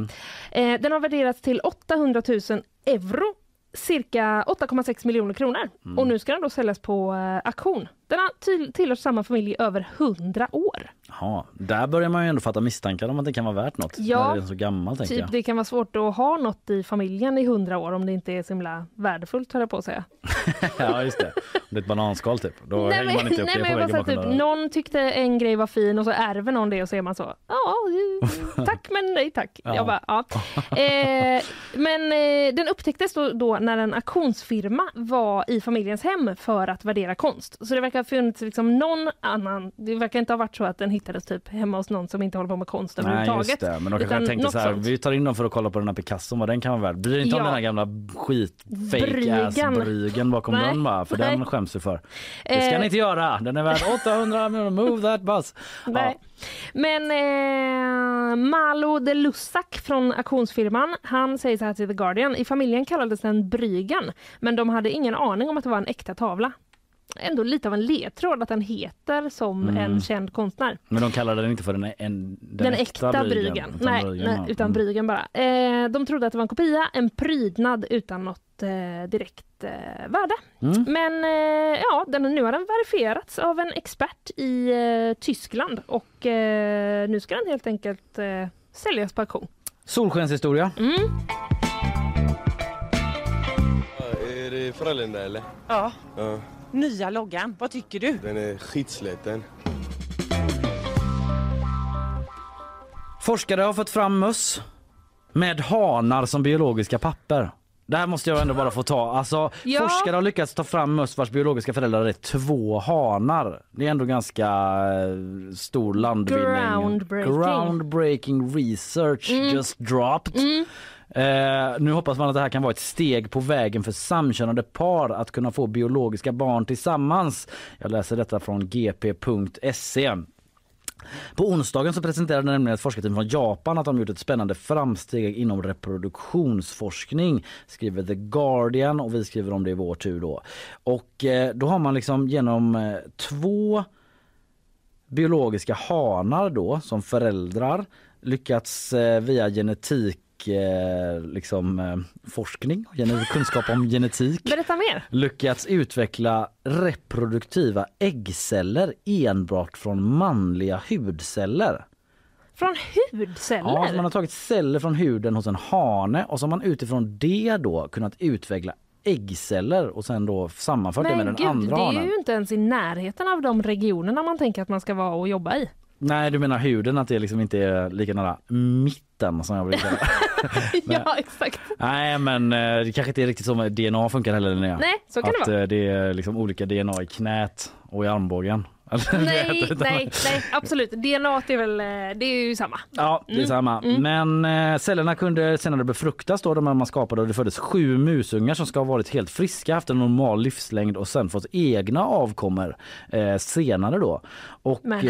Mm. Eh, den har värderats till 800 000 euro cirka 8,6 miljoner kronor. Mm. Och nu ska den då säljas på eh, auktion. Den har till, tillhört samma familj i över 100 år. Ja, där börjar man ju ändå fatta misstankar om att det kan vara värt något. Ja, när det är så gammal Typ jag. det kan vara svårt att ha något i familjen i 100 år om det inte är så himla värdefullt höll jag på att säga. <laughs> ja just det. Det är ett bananskal typ. Då nej, hänger man inte upp nej, det på väggen typ. Någon tyckte en grej var fin och så ärver någon det och så är man så ja, <laughs> tack men nej tack. Ja. Bara, ja. <laughs> eh, men eh, den upptäcktes då, då när en auktionsfirma var i familjens hem för att värdera konst. Så det verkar ha funnits liksom någon annan, det verkar inte ha varit så att den hittades typ hemma hos någon som inte håller på med konst Nej överhuvudtaget. det, men de kanske tänkte så här, sånt. vi tar in dem för att kolla på den här Picasson vad den kan vara värd. Bryr inte om Ja. den här gamla skit fake ass Brygen. brygen bakom Nej, den bara, för nej. den skäms vi för. Det ska Eh. ni inte göra, den är värd 800 miljoner, move that bus. Nej. Men eh, Malo de Lussak från auktionsfirman, han säger så här till The Guardian. I familjen kallades den Brygan, men de hade ingen aning om att det var en äkta tavla. Ändå lite av en ledtråd att den heter som Mm. en känd konstnär. Men de kallade den inte för den, en, den, Den, äkta, Brygen. utan Nej, Brygen, nej, utan Mm. Brygen bara. Eh, de trodde att det var en kopia, en prydnad utan något eh, direkt eh, värde. Mm. Men eh, ja, den, nu har den verifierats av en expert i eh, Tyskland och eh, nu ska den helt enkelt eh, säljas på auktion. Solskenshistoria. Mm. Är det Frölunda eller? Ja. Ja. Nya loggan, vad tycker du? Den är skitsliten. Forskare har fått fram möss med hanar som biologiska papper. Det här måste jag ändå bara få ta. Alltså, Ja. Forskare har lyckats ta fram möss vars biologiska föräldrar är två hanar. Det är ändå ganska eh, stor landvinning. Groundbreaking. Groundbreaking research Mm. just dropped. Eh, nu hoppas man att det här kan vara ett steg på vägen för samkönade par att kunna få biologiska barn tillsammans. Jag läser detta från gp.se. På onsdagen så presenterade nämligen ett forskarteam från Japan att de gjort ett spännande framsteg inom reproduktionsforskning, skriver The Guardian och vi skriver om det i vår tur då. Och eh, då har man liksom genom eh, två biologiska hanar då som föräldrar lyckats eh, via genetik liksom eh, forskning, gene- <laughs> kunskap om genetik Berätta mer. lyckats utveckla reproduktiva äggceller enbart från manliga hudceller. Från hudceller? Ja, man har tagit celler från huden hos en hane och så har man utifrån det då kunnat utveckla äggceller och sen då sammanfört det med Men den gud, andra det är hanen. ju inte ens i närheten av de regionerna man tänker att man ska vara och jobba i. Nej, du menar huden att det liksom inte är lika nära mitten som jag brukar säga. <laughs> ja, exakt. Nej, men eh, det kanske inte är riktigt med DNA funkar heller Linnea. Nej, så kan det att vara. eh, det är liksom olika DNA i knät och i armbågen. Alltså, <laughs> Nej, vet, utan- nej, nej, absolut. DNA är väl, eh, det är ju samma. Ja, det är Mm, samma. mm. Men eh, cellerna kunde senare befruktas då, de här man skapade och det föddes sju musungar som ska ha varit helt friska, haft en normal livslängd och sen fått egna avkommor eh, senare då. Och, Men ehm,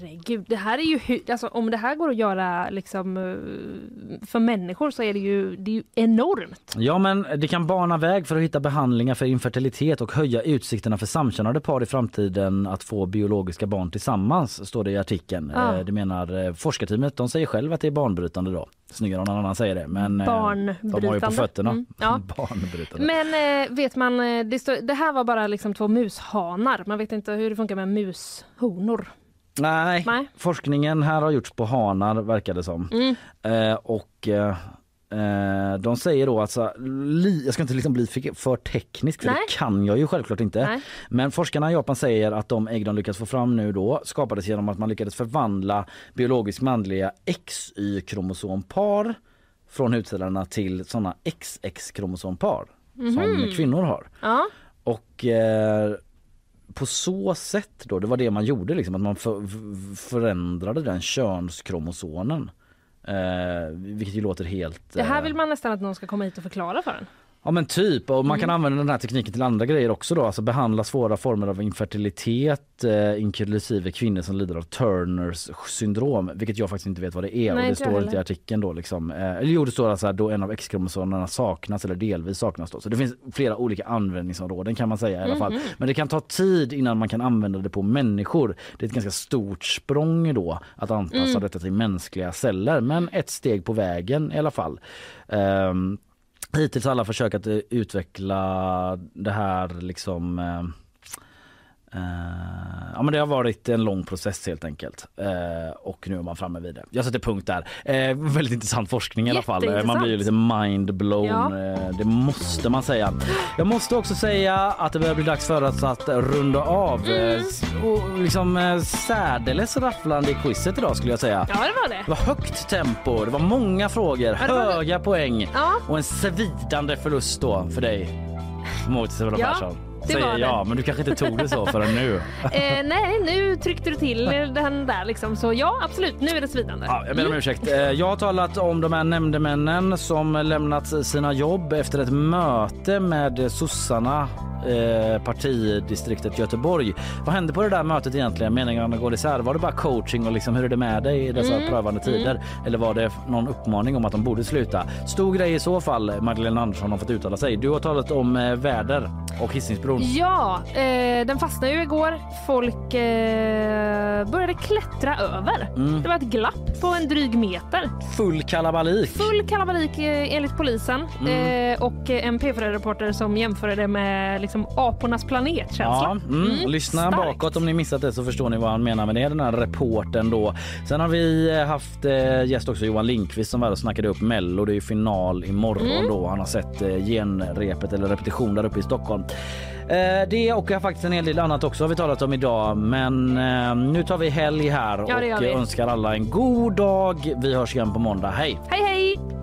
herregud, det här är ju, alltså, om det här går att göra liksom, eh, för människor så är det ju, det är ju enormt. Ja men det kan bana väg för att hitta behandlingar för infertilitet och höja utsikterna för samkönade par i framtiden att få biologiska barn tillsammans, står det i artikeln. Ja. Eh, Det menar eh, forskarteamet, de säger själv att det är banbrytande då. Snyggare om någon annan säger det. Men eh, de har ju på fötterna. Mm, ja. <laughs> Barnbrytande. Men vet man, det, står, det här var bara liksom två mushanar. Man vet inte hur det funkar med mushonor. Nej, Nej. forskningen här har gjorts på hanar verkar det som. Mm. Eh, och eh, de säger då att så, jag ska inte liksom bli för, teknisk för Nej. det kan jag ju självklart inte. Nej. Men forskarna i Japan säger att de ägg de lyckats få fram nu då skapades genom att man lyckades förvandla biologiskt manliga XY-kromosompar från hudcellerna till sådana XX-kromosompar Mhm. som kvinnor har. Ja. Och eh, på så sätt då, det var det man gjorde liksom, att man för, förändrade den könskromosomen. Eh, vilket ju låter helt... Det här eh, vill man nästan att någon ska komma hit och förklara för en. Ja men typ och man Mm. kan använda den här tekniken till andra grejer också då, alltså behandla svåra former av infertilitet eh, inklusive kvinnor som lider av Turners syndrom, vilket jag faktiskt inte vet vad det är Nej, och det står inte i heller. artikeln då liksom. Eh, eller jo det står alltså här, då en av X-kromosomerna saknas eller delvis saknas då. Så det finns flera olika användningsområden kan man säga i alla fall. Mhm. Men det kan ta tid innan man kan använda det på människor. Det är ett ganska stort språng då att anpassa Mm. detta till mänskliga celler men ett steg på vägen i alla fall. Ehm, hittills alla försök att eh, utveckla det här liksom eh, eh, ja men det har varit en lång process helt enkelt eh, och nu är man framme vid det. Jag sätter punkt där. Eh, väldigt intressant forskning i alla fall. Man blir lite mind blown. Ja. Det måste man säga. Jag måste också säga att det börjar bli dags för oss att runda av. Mm. Och liksom särdeles rafflande i quizet idag skulle jag säga. Ja, det var det. Det var högt tempo, det var många frågor, Ja, var det. höga poäng Ja. och en svidande förlust då för dig mot Isabella Ja, Persson. Det Säger var jag, men du kanske inte tog det så förrän nu. <laughs> Eh, nej, nu tryckte du till den där liksom. Så ja, absolut, nu är det svidande. Ja, jag ber om ursäkt. Eh, Jag har talat om de här nämndemännen som lämnat sina jobb efter ett möte med sossarna eh, partidistriktet Göteborg. Vad hände på det där mötet egentligen? Meningarna går isär. Var det bara coaching och liksom hur är det med dig i dessa Mm, prövande tider? Eller var det någon uppmaning om att de borde sluta? Stor grej i så fall. Magdalena Andersson har fått uttala sig. Du har talat om eh, väder och Hisingsbron. Ja, eh, den fastnade ju igår. Folk eh, började klättra över. Mm. Det var ett glapp på en dryg meter. Full kalabalik. Full kalabalik eh, enligt polisen Mm. eh, och en P4-reporter som jämförde det med liksom, apornas planetkänsla. Ja, mm. Lyssna starkt. bakåt om ni missat det så förstår ni vad han menar med det, den här reporten då. Sen har vi eh, haft eh, gäst också Johan Lindqvist som var och snackade upp Mello. Det är ju final imorgon Mm. då. Han har sett eh, genrepet eller repetition där uppe i Stockholm. Eh, det och faktiskt en hel del annat också har vi talat om idag. Men eh, nu tar vi helg här Ja, och önskar alla en god dag. Vi hörs igen på måndag. Hej! Hej hej!